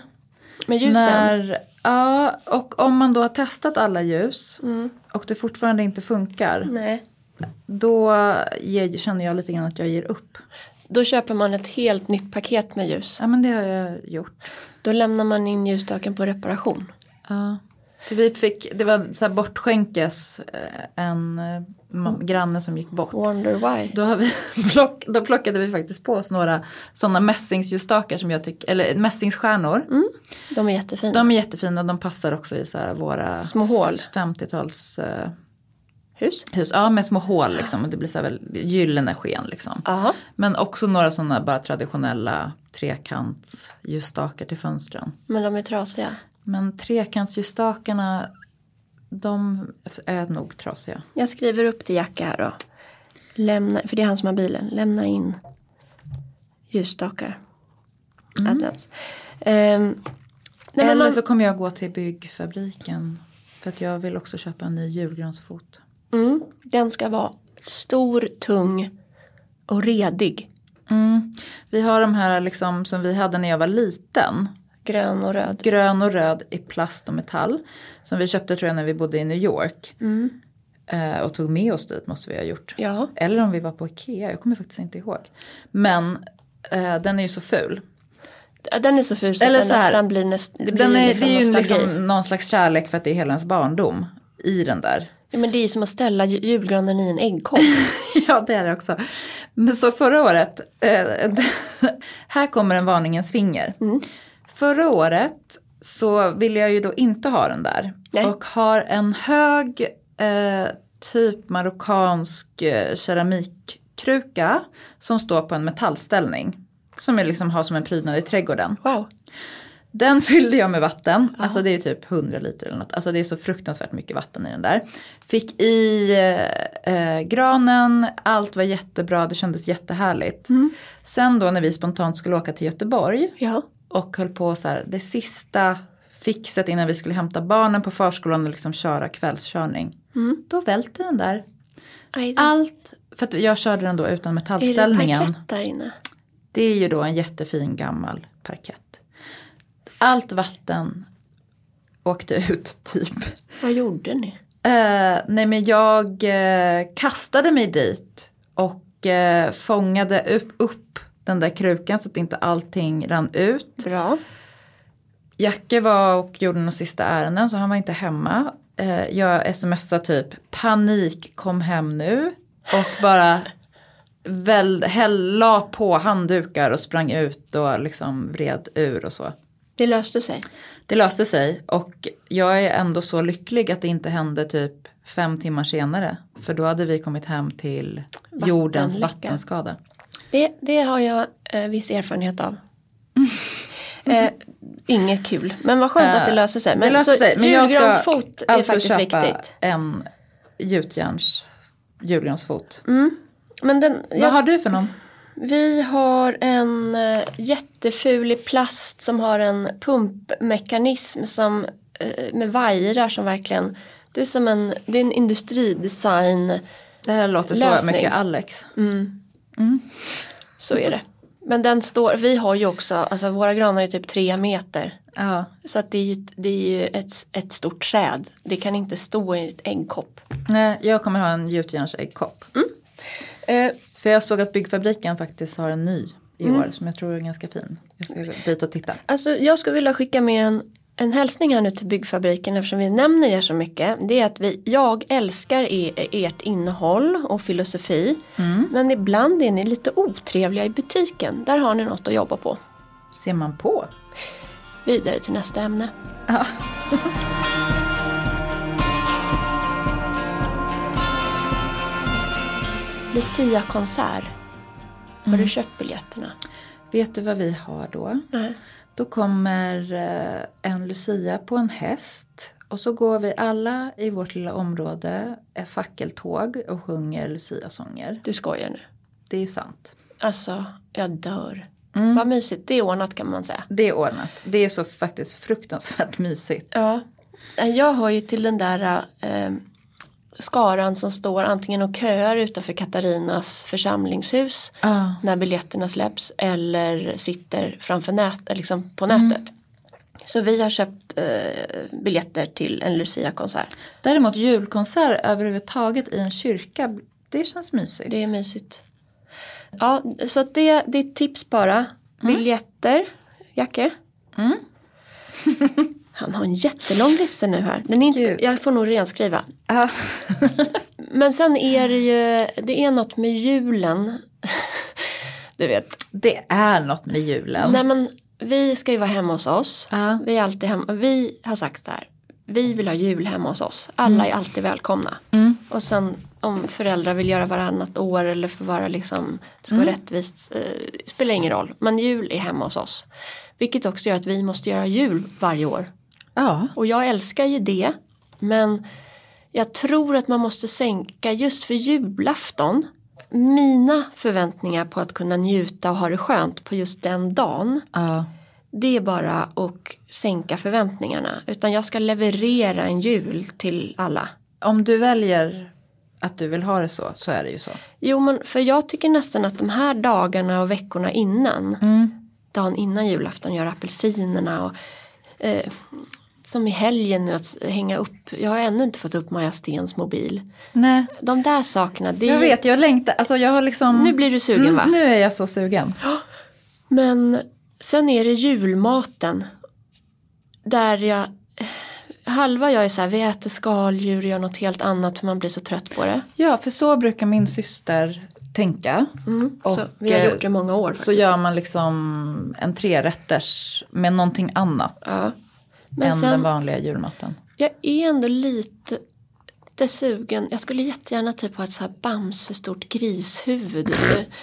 Med ljusen? När, ja, och om man då har testat alla ljus mm. och det fortfarande inte funkar. Nej. Då ger, känner jag lite grann att jag ger upp. Då köper man ett helt nytt paket med ljus. Ja men det har jag gjort. Då lämnar man in ljusstaken på reparation. Ja. För vi fick, det var så här bortskänkes eh, en eh, mm. granne som gick bort. Wonder why. Då, har vi [LAUGHS] plock, då plockade vi faktiskt på oss några sådana mässingsljusstakar som jag tycker, eller mässingsstjärnor. Mm. De är jättefina. De är jättefina, de passar också i så här våra små hål. 50-tals uh, Hus? Hus, ja med små hål liksom. Det blir så här väl gyllene sken liksom. Aha. Men också några sådana bara traditionella trekantsljusstakar till fönstren. Men de är trasiga? Men trekantsljusstakarna de är nog trasiga. Jag skriver upp till Jacka här då. Lämna, för det är han som har bilen. Lämna in ljusstakar. Mm. Advents. Um, Eller man... så kommer jag gå till byggfabriken. För att jag vill också köpa en ny julgransfot. Mm, den ska vara stor, tung och redig. Mm. Vi har de här liksom som vi hade när jag var liten. Grön och röd. Grön och röd i plast och metall. Som vi köpte tror jag när vi bodde i New York. Mm. Eh, och tog med oss dit måste vi ha gjort. Ja. Eller om vi var på Ikea, jag kommer faktiskt inte ihåg. Men eh, den är ju så ful. Den är så ful så Eller att den så här, nästan blir, näst, det blir den är, liksom Det är ju liksom någon slags kärlek för att det är hela ens barndom i den där. Ja, men det är som att ställa julgranen i en äggkorg. [LAUGHS] ja det är det också. Men så förra året, eh, [LAUGHS] här kommer en varningens finger. Mm. Förra året så ville jag ju då inte ha den där. Nej. Och har en hög eh, typ marockansk eh, keramikkruka som står på en metallställning. Som jag liksom har som en prydnad i trädgården. Wow. Den [LAUGHS] fyllde jag med vatten, Aha. alltså det är typ 100 liter eller något. Alltså det är så fruktansvärt mycket vatten i den där. Fick i eh, eh, granen, allt var jättebra, det kändes jättehärligt. Mm. Sen då när vi spontant skulle åka till Göteborg ja. Och höll på så här, det sista fixet innan vi skulle hämta barnen på förskolan och liksom köra kvällskörning. Mm. Då välte den där. Allt, för att jag körde den då utan metallställningen. Är det parkett där inne? Det är ju då en jättefin gammal parkett. Allt vatten åkte ut [LAUGHS] typ. Vad gjorde ni? Uh, nej men jag uh, kastade mig dit och uh, fångade upp, upp den där krukan så att inte allting rann ut. Bra. Jacke var och gjorde några sista ärenden så han var inte hemma. jag smsade typ panik kom hem nu och bara väl, häll, la på handdukar och sprang ut och liksom vred ur och så. Det löste sig. Det löste sig och jag är ändå så lycklig att det inte hände typ fem timmar senare. För då hade vi kommit hem till jordens vattenskada. Det, det har jag eh, viss erfarenhet av. [LAUGHS] eh, inget kul, men vad skönt att det löser sig. Men, det löser sig. Men jag ska fot är alltså faktiskt köpa viktigt. en gjutjärns julgransfot. Mm. Men den, Vad har du för någon? Vi har en eh, jätteful i plast som har en pumpmekanism som, eh, med vajrar som verkligen det är som en, det är en industridesign. Det här låter så Lösning. mycket Alex. Så är det. Men den står, vi har ju också, alltså våra granar är typ tre meter. Ja. Så att det är ju, det är ju ett, ett stort träd. Det kan inte stå i ett äggkopp. Nej, jag kommer ha en gjutjärnsäggkopp. Eh, För jag såg att byggfabriken faktiskt har en ny i år som jag tror är ganska fin. Jag ska gå dit och titta. Alltså jag skulle vilja skicka med en, en hälsning här nu till byggfabriken eftersom vi nämner er så mycket. Det är att vi, jag älskar er, ert innehåll och filosofi. Men ibland är ni lite otrevliga i butiken. Där har ni något att jobba på. Ser man på? Vidare till nästa ämne. Ja. [LAUGHS] Lucia-konsert. Har du köpt biljetterna? Vet du vad vi har då? Nej. Då kommer eh, en Lucia på en häst och så går vi alla i vårt lilla område ett fackeltåg och sjunger Lucia-sånger. Du skojar nu. Det är sant. Alltså, jag dör. Vad mysigt. Det är ordnat kan man säga. Det är ordnat. Det är så faktiskt fruktansvärt mysigt. Ja. Jag hör ju till den där eh, skaran som står antingen och köar utanför Katarinas församlingshus Ja. när biljetterna släpps eller sitter framför nät, liksom på nätet. Så vi har köpt eh, biljetter till en Lucia-konsert. Däremot julkonsert överhuvudtaget i en kyrka, det känns mysigt. Det är mysigt. Ja, så det, det är tips bara. Biljetter, Jacke. [LAUGHS] Han har en jättelång lista nu här. Den är inte, Gud. jag får nog renskriva. Ja. [LAUGHS] Men sen är det ju, det är något med julen. [LAUGHS] Du vet. Det är något med julen. Nej men vi ska ju vara hemma hos oss. Ja. Vi är alltid hemma. Vi har sagt så här. Vi vill ha jul hemma hos oss. Alla är alltid välkomna. Och sen om föräldrar vill göra varannat år eller för vara liksom, det ska vara rättvist, eh, spelar ingen roll. Men jul är hemma hos oss. Vilket också gör att vi måste göra jul varje år. Ja. Och jag älskar ju det. Men jag tror att man måste sänka just för julafton. Mina förväntningar på att kunna njuta och ha det skönt på just den dagen. ja. Det är bara att sänka förväntningarna. Utan jag ska leverera en jul till alla. Om du väljer att du vill ha det så, så är det ju så. Jo men för jag tycker nästan att de här dagarna och veckorna innan. Dagen innan julafton gör apelsinerna och eh, som i helgen nu att hänga upp. Jag har ännu inte fått upp Maja Stens mobil. Nej, De där sakerna. Det jag vet, jag längtar, alltså jag har liksom... Nu blir du sugen va? Mm, nu är jag så sugen. Men sen är det julmaten. Där jag Halva jag är så här, vi äter skaldjur och gör något helt annat för man blir så trött på det. Ja, för så brukar min syster tänka. Och, så vi har eh, gjort det många år. Så gör man liksom en trerätters med någonting annat Ja. Men än den sen, vanliga julmaten. jag är ändå lite, lite sugen. Jag skulle jättegärna typ ha ett så här Bamse stort grishuvud.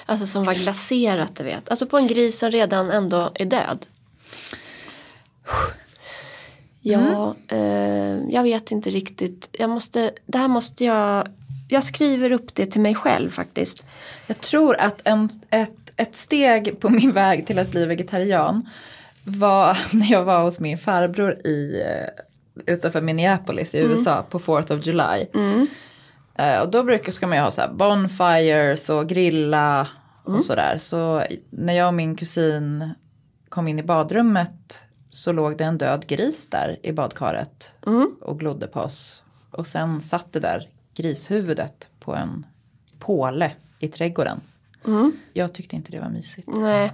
alltså som var glaserat du vet. Alltså på en gris som redan ändå är död. Ja, eh, jag vet inte riktigt. Jag måste, det här måste jag, jag skriver upp det till mig själv faktiskt. Jag tror att en, ett, ett steg på min väg till att bli vegetarian var [LAUGHS] när jag var hos min farbror i, eh, utanför Minneapolis i USA på 4th of July. Eh, Och då brukar ska man ju ha så här bonfires och grilla och sådär. Så när jag och min kusin kom in i badrummet så låg det en död gris där i badkaret och glodde på oss. Och sen satt det där grishuvudet på en påle i trädgården. Jag tyckte inte det var mysigt. Nej,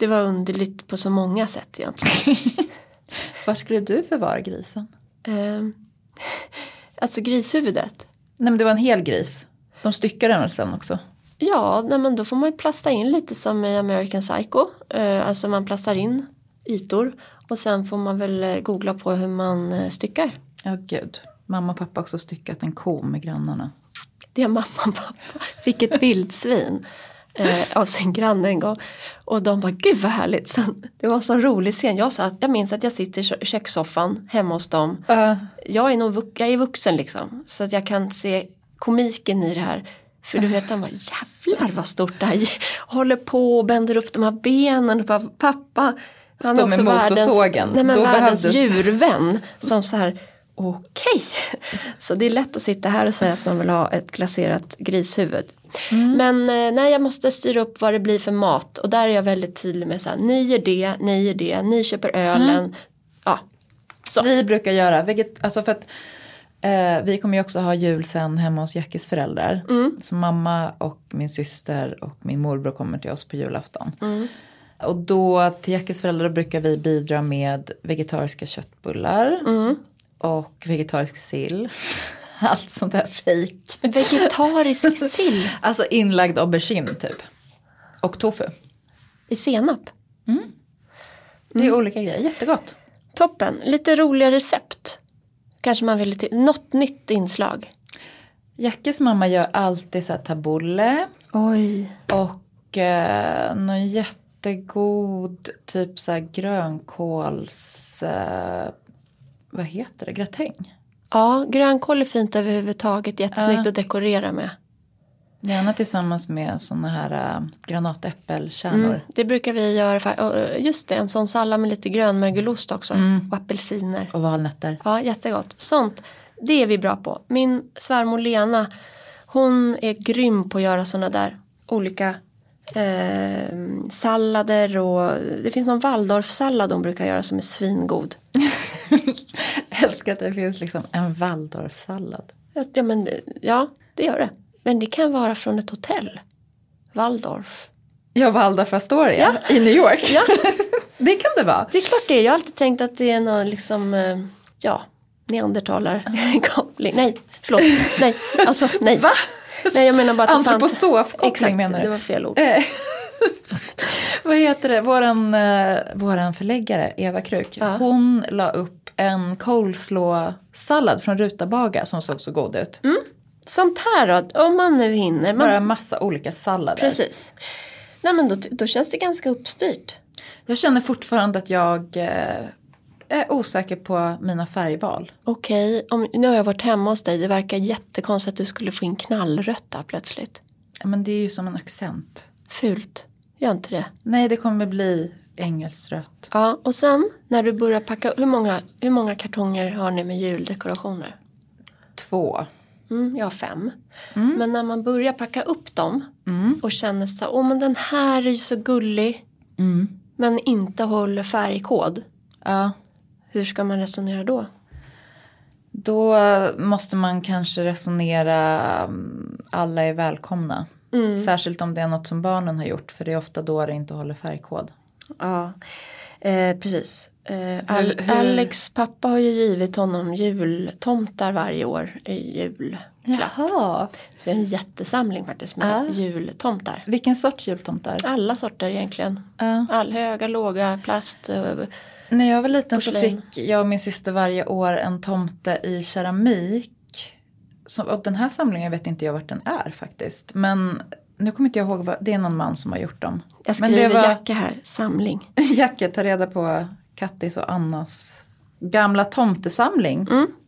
det var underligt på så många sätt egentligen. [LAUGHS] Var skulle du förvara grisen? eh, alltså grishuvudet. Nej men det var en hel gris. De styckar den väl sen också? Ja, nej, men då får man ju plasta in lite som i American Psycho. Eh, alltså man plastar in ytor och sen får man väl eh, googla på hur man eh, styckar. Ja gud. Mamma och pappa har också styckat en ko med grannarna. Det mamma och pappa fick ett [LAUGHS] vildsvin eh, av sin granne en gång. Och de bara, gud vad härligt. Sen, det var en sån rolig scen. Jag, satt, jag minns att jag sitter i kö- kökssoffan hemma hos dem. Jag är, nog, jag är vuxen liksom. Så att jag kan se komiken i det här. För du vet de bara jävlar vad stort det här är. Håller på och bänder upp de här benen. Och bara, pappa. Han är också världens, nej, men Då världens behövdes- djurvän. Som så här okej. Så det är lätt att sitta här och säga att man vill ha ett glaserat grishuvud. Mm. Men eh, nej, jag måste styra upp vad det blir för mat. Och där är jag väldigt tydlig med så här, ni gör det, ni gör det, ni köper ölen. Mm. Ja, så. Vi brukar göra, veget, alltså för att eh, vi kommer ju också ha jul sen hemma hos Jackis föräldrar. Så mamma och min syster och min morbror kommer till oss på julafton. Och då till Jackis föräldrar brukar vi bidra med vegetariska köttbullar. Och vegetarisk sill. [LAUGHS] [LAUGHS] Allt sånt där fejk. Vegetarisk sill [LAUGHS] Alltså inlagd aubergine typ. Och tofu. i senap. Det är olika grejer, jättegott. Toppen, lite roliga recept. Kanske man vill till, något nytt inslag. Jackis mamma gör alltid så här tabbouleh. Oj. Och eh, någon jättegod typ så här grönkåls... Eh, vad heter det? Gratäng. Ja, grönkål är fint överhuvudtaget, jättesnyggt att dekorera med. Gärna tillsammans med såna här äh, granatäppelkärnor. Det brukar vi göra, eh, just det, en sån sallad med lite grönmögelost också. Och apelsiner. Och valnötter. Ja, jättegott. Sånt, det är vi bra på. Min svärmor Lena, hon är grym på att göra såna där olika eh, sallader och det finns någon Waldorfsallad hon brukar göra som är svingod. [LAUGHS] [LAUGHS] Älskar att det finns liksom en waldorfsallad. Ja, Ja, men, ja, det gör det. Men det kan vara från ett hotell. Waldorf. Ja, Waldorf Astoria i New York. Ja. [LAUGHS] det kan det vara. Det är klart det är. Jag har alltid tänkt att det är någon liksom, eh, ja, neandertalarkoppling. Nej, förlåt. Nej, alltså nej. Va? Nej, jag menar bara att. Antroposofkoppling Exakt, menar du? det var fel ord. Vad heter det? Våran, eh, våran förläggare Eva Kruk. Ja. Hon la upp en coleslaw-sallad från Rutabaga som såg så god ut. Sånt här då, om man nu hinner. Man, Bara en massa olika sallader. Precis. Nej men då, då känns det ganska uppstyrt. Jag känner fortfarande att jag eh, är osäker på mina färgval. Okej, om, nu har jag varit hemma hos dig. Det verkar jättekonstigt att du skulle få in knallrött plötsligt. Ja, Men det är ju som en accent. Fult. Gör inte det. Nej, det kommer bli engelskt Ja, och sen när du börjar packa, hur många, hur många kartonger har ni med juldekorationer? Två. Mm, jag har fem. Men när man börjar packa upp dem och känner så åh men den här är ju så gullig. Men inte håller färgkod. Ja. Hur ska man resonera då? Då måste man kanske resonera mm, alla är välkomna. Särskilt om det är något som barnen har gjort för det är ofta då det inte håller färgkod. Ja, eh, precis. Eh, Al- Hur- hur- Alex pappa har ju givit honom jultomtar varje år i julklapp. Jaha. Det är en jättesamling faktiskt med Ah. jultomtar. Vilken sorts jultomtar? Alla sorter egentligen. Ja. All höga, låga, plast. eh, När jag var liten så Porslin. fick jag och min syster varje år en tomte i keramik. Som, och den här samlingen vet inte jag vart den är faktiskt. Men nu kommer inte jag ihåg, vad, det är någon man som har gjort dem. Jag Men det skriver var- Jacke här, samling. [LAUGHS] Jacke, ta reda på Kattis och Annas gamla tomtesamling.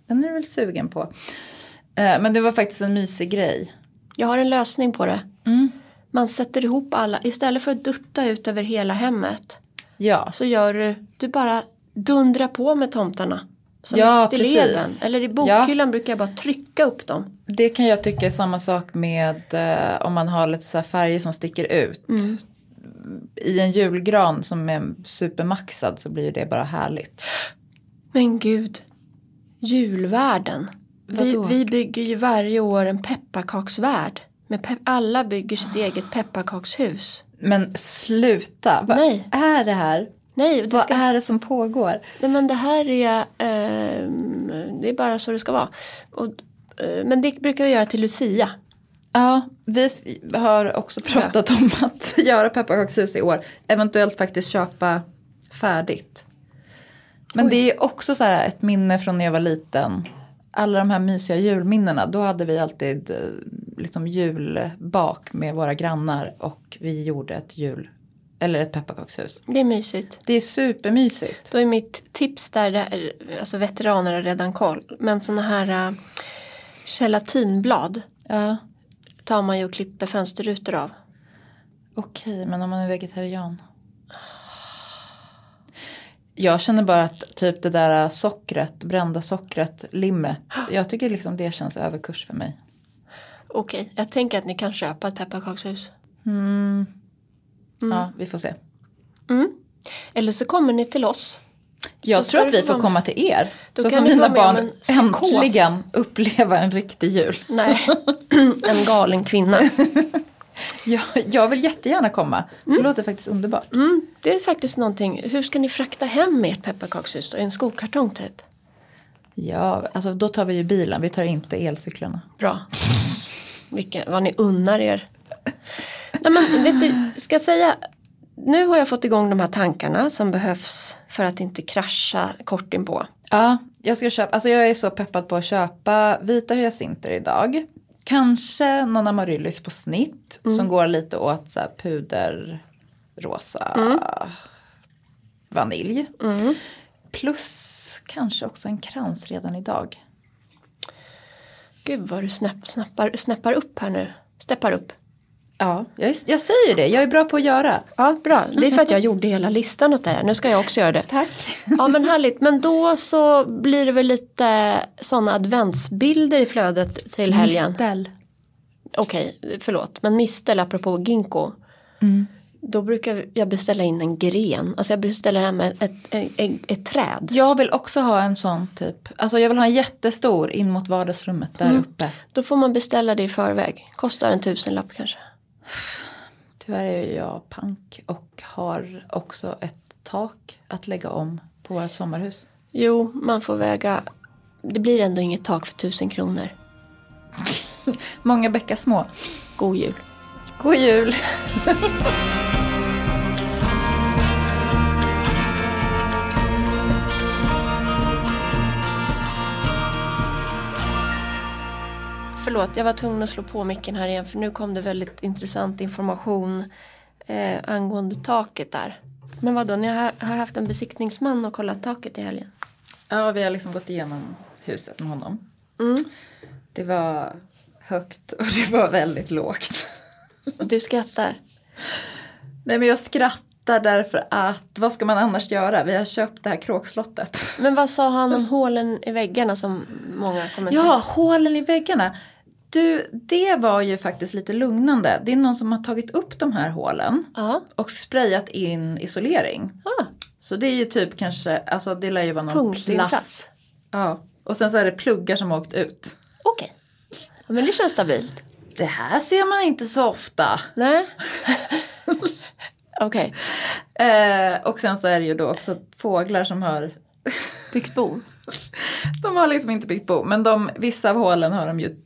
Den är du väl sugen på. Eh, Men det var faktiskt en mysig grej. Jag har en lösning på det. Mm. Man sätter ihop alla, istället för att dutta ut över hela hemmet. Ja, Så gör du, du bara dundrar på med tomtarna. Som Ja, stilleben. precis. Eller i bokhyllan brukar jag bara trycka upp dem. det kan jag tycka är samma sak med eh, om man har lite så här färger som sticker ut. I en julgran som är supermaxad så blir det bara härligt. Men gud, julvärden. Vi, vi bygger ju varje år en pepparkaksvärld. Med pe- alla bygger sitt eget pepparkakshus. Men sluta, vad Nej. är det här? Nej, Vad ska, är det som pågår? nej men det här är, ehm, det är bara så det ska vara. Och, eh, men det brukar vi göra till Lucia. Ja, vi har också pratat om [LAUGHS] att göra pepparkakshus i år. Eventuellt faktiskt köpa färdigt. Men Oj. det är också så här ett minne från när jag var liten. Alla de här mysiga julminnena. Då hade vi alltid eh, liksom julbak med våra grannar. Och vi gjorde ett jul, eller ett pepparkakshus. Det är mysigt. Det är supermysigt. Då är mitt tips där, där alltså veteraner har redan koll. Men sådana här äh, gelatinblad. Ja. tar man ju och klipper fönsterrutor av. Okej, men om man är vegetarian? Jag känner bara att typ det där sockret, brända sockret, limmet. Jag tycker liksom det känns överkurs för mig. Okej, jag tänker att ni kan köpa ett pepparkakshus. Ja, vi får se. Eller så kommer ni till oss. Jag Så tror att vi få får komma till er. Då så får mina barn äntligen uppleva en riktig jul. Nej, [LAUGHS] en galen kvinna. Jag, jag vill jättegärna komma. Det låter faktiskt underbart. Mm, det är faktiskt någonting. Hur ska ni frakta hem ert pepparkakshus då? En skokartong typ? Ja, alltså då tar vi ju bilen. Vi tar inte elcyklarna. Bra. Vilken, vad ni unnar er. Nej men vet du, ska säga. Nu har jag fått igång de här tankarna som behövs för att inte krascha kort inpå. Ja, jag ska köpa. Alltså jag är så peppad på att köpa vita hyacinter idag. Kanske någon amaryllis på snitt som går lite åt så här puderrosa vanilj. Plus kanske också en krans redan idag. Gud vad du snapp, snappar, snappar upp här nu. Steppar upp. Ja, jag, är- jag säger ju det. Jag är bra på att göra. Ja, bra. Det är för att jag gjorde hela listan åt dig. Nu ska jag också göra det. Tack. Ja men härligt. Men då så blir det väl lite sådana adventsbilder i flödet till helgen. Mistel. Okej, förlåt. Men mistel apropå ginkgo. Då brukar jag beställa in en gren. Alltså jag beställer hem ett, ett, ett, ett, träd. Jag vill också ha en sån typ. Alltså jag vill ha en jättestor in mot vardagsrummet där uppe. Då får man beställa det i förväg. Kostar en tusenlapp kanske. Tyvärr är jag pank och har också ett tak att lägga om på vårt sommarhus. Jo, man får väga. Det blir ändå inget tak för tusen kronor. [LAUGHS] Många bäckar små. God jul. God jul! [LAUGHS] Förlåt, jag var tvungen att slå på micken här igen för nu kom det väldigt intressant information eh, angående taket där. Men vadå, ni har, har haft en besiktningsman och kollat taket i helgen? Ja, vi har liksom gått igenom huset med honom. Det var högt och det var väldigt lågt. Du skrattar. Nej men jag skrattar därför att vad ska man annars göra? Vi har köpt det här kråkslottet. Men vad sa han om [LAUGHS] hålen i väggarna som många kommenterar? Ja, hålen i väggarna. Du, det var ju faktiskt lite lugnande. Det är någon som har tagit upp de här hålen Ja. och sprayat in isolering. Ah, Så det är ju typ kanske, alltså det lär ju vara någon plast. Ja. Och sen så är det pluggar som har åkt ut. Okej. Ja, men det känns stabilt. Det här ser man inte så ofta. Nej. [LAUGHS] Okej. Eh, och sen så är det ju då också fåglar som har Byggt bo. [LAUGHS] De har liksom inte byggt bo, men de, vissa av hålen har de ju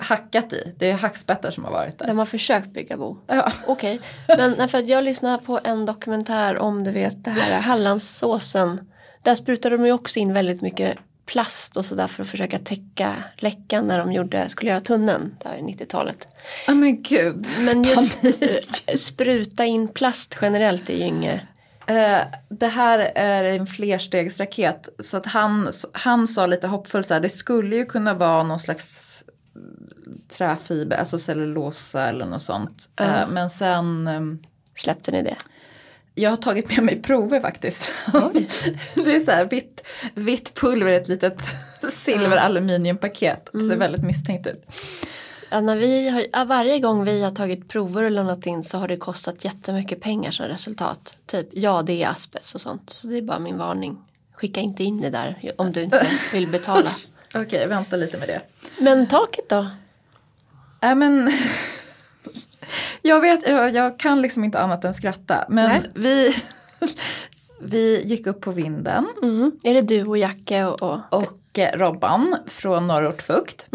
hackat i. Det är hackspettar som har varit där. De har försökt bygga bo. Ja. Okej. Men nej, för jag lyssnade på en dokumentär om du vet det här Hallandsåsen. Där sprutade de ju också in väldigt mycket plast och sådär för att försöka täcka läckan när de gjorde, skulle göra tunneln där i 90-talet. Ja men gud. Men just eh, spruta in plast generellt är ju inget. Eh, det här är en flerstegsraket. Så att han, han sa lite hoppfullt så här, det skulle ju kunna vara någon slags träfiber, alltså cellulosa eller något sånt. Eh, men sen, ehm, Släppte ni det? jag har tagit med mig prover faktiskt. [LAUGHS] det är så här vitt, vitt pulver i ett litet silver aluminiumpaket. Det ser väldigt misstänkt ut. Ja, när vi har, varje gång vi har tagit prover och lämnat in så har det kostat jättemycket pengar som resultat. Typ, ja det är asbest och sånt. Så det är bara min varning. Skicka inte in det där om du inte vill betala. [LAUGHS] Okej, vänta lite med det. Men taket då? Nej men [LAUGHS] jag vet, jag, jag kan liksom inte annat än skratta. Men Nej. vi, [LAUGHS] vi gick upp på vinden Mm. Är det du och Jacke och, och och eh, Robban från Norrort Fukt.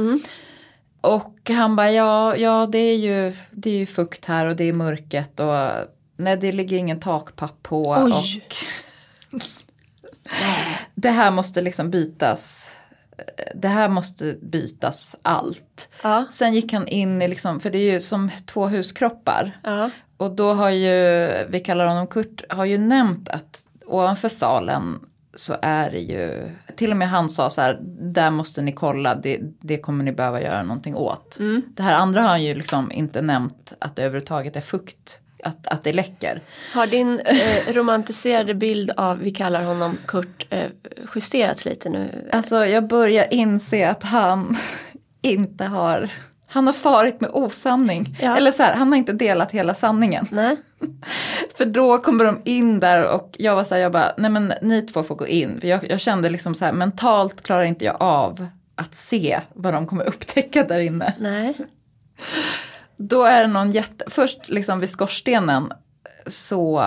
Och han bara, ja, ja det, är ju, det är ju fukt här och det är mörket och nej det ligger ingen takpapp på. Oj. Och [LAUGHS] det här måste liksom bytas. Det här måste bytas allt. Ja. Sen gick han in i liksom, för det är ju som två huskroppar. Ja. Och då har ju, vi kallar honom Kurt, har ju nämnt att ovanför salen så är det ju, till och med han sa så här, där måste ni kolla, det, det kommer ni behöva göra någonting åt. Mm. Det här andra har han ju liksom inte nämnt att det överhuvudtaget är fukt, att, att det läcker. Har din eh, romantiserade bild av, vi kallar honom Kurt, eh, justerats lite nu? Alltså jag börjar inse att han inte har, han har farit med osanning. Ja. Eller så här, han har inte delat hela sanningen. Nej? [LAUGHS] För då kommer de in där och jag var så här, jag bara, nej men ni två får gå in. För jag, jag kände liksom så här, mentalt klarar inte jag av att se vad de kommer upptäcka där inne. Nej. Då är det någon jätte, först liksom vid skorstenen så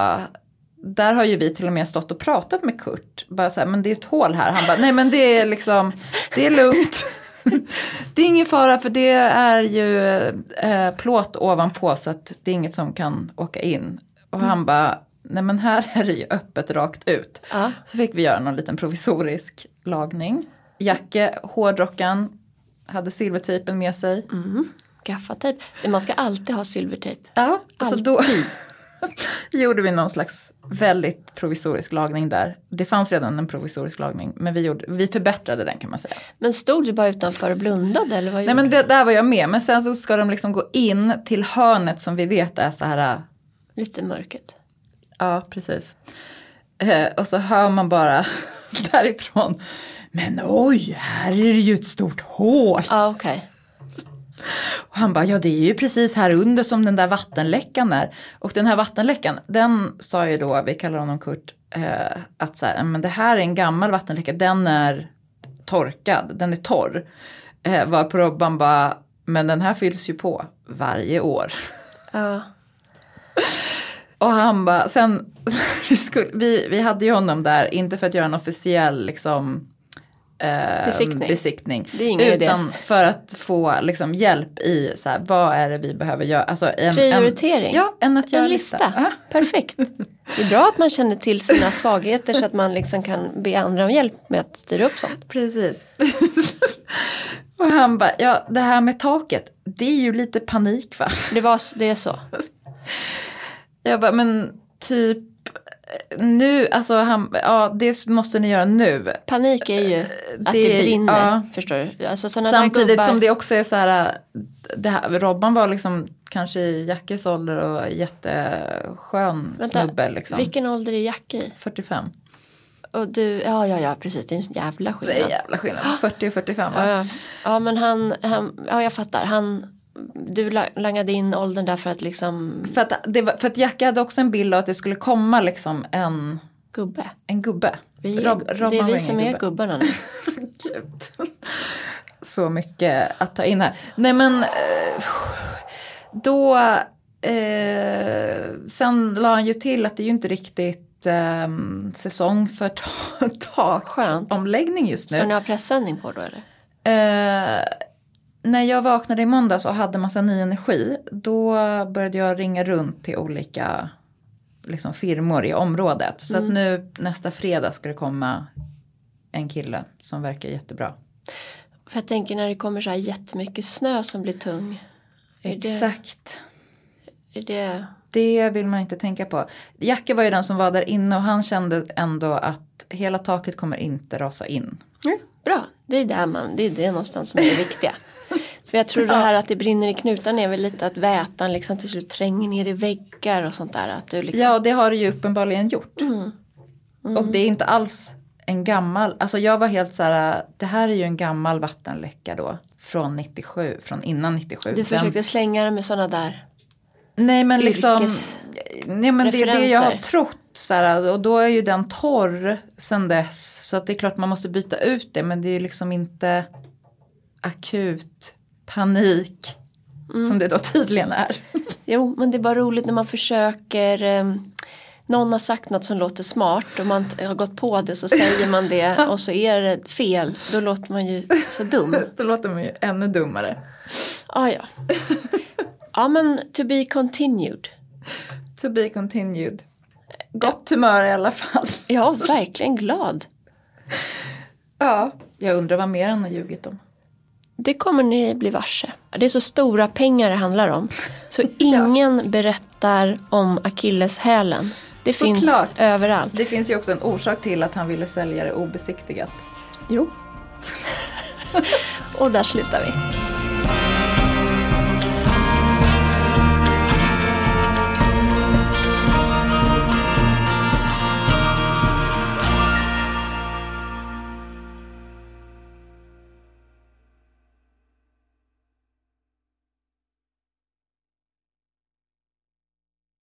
där har ju vi till och med stått och pratat med Kurt. Bara så här, men det är ett hål här. Han bara, nej men det är liksom, det är lugnt. [LAUGHS] Det är ingen fara för det är ju eh, plåt ovanpå så att det är inget som kan åka in. Och han bara, nej men här är det ju öppet rakt ut. Ja. Så fick vi göra någon liten provisorisk lagning. Jacke, hårdrocken, hade silvertejpen med sig. Gaffatejp. Man ska alltid ha silvertejp. Ja, så Alltid. då [LAUGHS] gjorde vi någon slags väldigt provisorisk lagning där. Det fanns redan en provisorisk lagning men vi, gjorde, vi förbättrade den kan man säga. Men stod du bara utanför och blundade eller vad Nej men det, där var jag med men sen så ska de liksom gå in till hörnet som vi vet är så här, du? Lite mörket. ja precis. Eh, och så hör man bara [LAUGHS] därifrån, men oj, här är det ju ett stort hål. Ja okej. Och han bara, ja det är ju precis här under som den där vattenläckan är. Och den här vattenläckan, den sa ju då, vi kallar honom Kurt, eh, att så här, men det här är en gammal vattenläcka, den är torkad, den är torr. Eh, var på Robban bara, men den här fylls ju på varje år. Ja. Och han bara, sen, [LAUGHS] vi, skulle, vi, vi hade ju honom där, inte för att göra en officiell liksom, eh, Besiktning. besiktning. Det är ingen idé. utan för att få liksom, hjälp i så här, vad är det vi behöver göra. Alltså, en, Prioritering. En, ja, en att göra En lista. Ja. Perfekt. [LAUGHS] Det är bra att man känner till sina svagheter så att man liksom kan be andra om hjälp med att styra upp sånt. Precis. [LAUGHS] och han bara, ja det här med taket, det är ju lite panik va? Det, var, det är så. [LAUGHS] Jag bara, men typ nu, alltså han, ja det måste ni göra nu. Panik är ju att det, det- brinner. ja. Förstår du? Alltså, Samtidigt gubbar, som det också är så här, det här, Robban var liksom kanske i Jackes ålder och jätteskön Vänta, snubbe liksom. Vilken ålder är Jack i? 45. Och du, ja ja ja precis, det är en jävla Det skillnad. är jävla skillnad, [GASPS] 40 och 45 va? Ja, ja. ja men han, han, ja jag fattar. Han, du la- langade in åldern där för att liksom För, att det var, för att Jacke hade också en bild av att det skulle komma liksom en, gubbe. en gubbe. Vi, Rob- det Robban är vi som är gubbe. gubbarna nu. [LAUGHS] Gud. Så mycket att ta in här. Nej men eh, då eh, sen la han ju till att det är ju inte riktigt eh, säsong för ta- [LAUGHS] Skönt. takomläggning just Ska nu. ni ha pressändning på då eller? Eh, när jag vaknade i måndags och hade massa ny energi då började jag ringa runt till olika liksom, firmor i området. Så att nu nästa fredag ska det komma en kille som verkar jättebra. För jag tänker när det kommer så här jättemycket snö som blir tung. Är det- Exakt. Är det, Det vill man inte tänka på. Jacke var ju den som var där inne och han kände ändå att hela taket kommer inte rasa in. bra, det är där man, det är det någonstans som är det viktiga. För jag tror det här att det brinner i knutarna är väl lite att vätan liksom till slut tränger ner i väggar och sånt där. Att du liksom, Ja, och det har det ju uppenbarligen gjort. Mm. Och det är inte alls en gammal, alltså jag var helt så här, det här är ju en gammal vattenläcka då. Från 97, från innan 97. du Den- försökte slänga det med sådana där. Nej men liksom, nej men det är det jag har trott. Så här, och då är ju den torr sen dess. Så att det är klart man måste byta ut det. Men det är ju liksom inte akut panik. Mm. Som det då tydligen är. Jo, men det är bara roligt när man försöker eh, någon har sagt något som låter smart och man har gått på det så säger man det och så är det fel. Då låter man ju så dum. [LAUGHS] då låter man ju ännu dummare. Ah, ja. ja men to be continued. To be continued. Gott humör i alla fall. Ja, verkligen glad. Ja. Jag undrar vad mer han har ljugit om. Det kommer ni bli varse. Det är så stora pengar det handlar om. Så [LAUGHS] ingen berättar om akilleshälen. Det finns Såklart. överallt. Det finns ju också en orsak till att han ville sälja det obesiktigat. Jo. [LAUGHS] Och där slutar vi.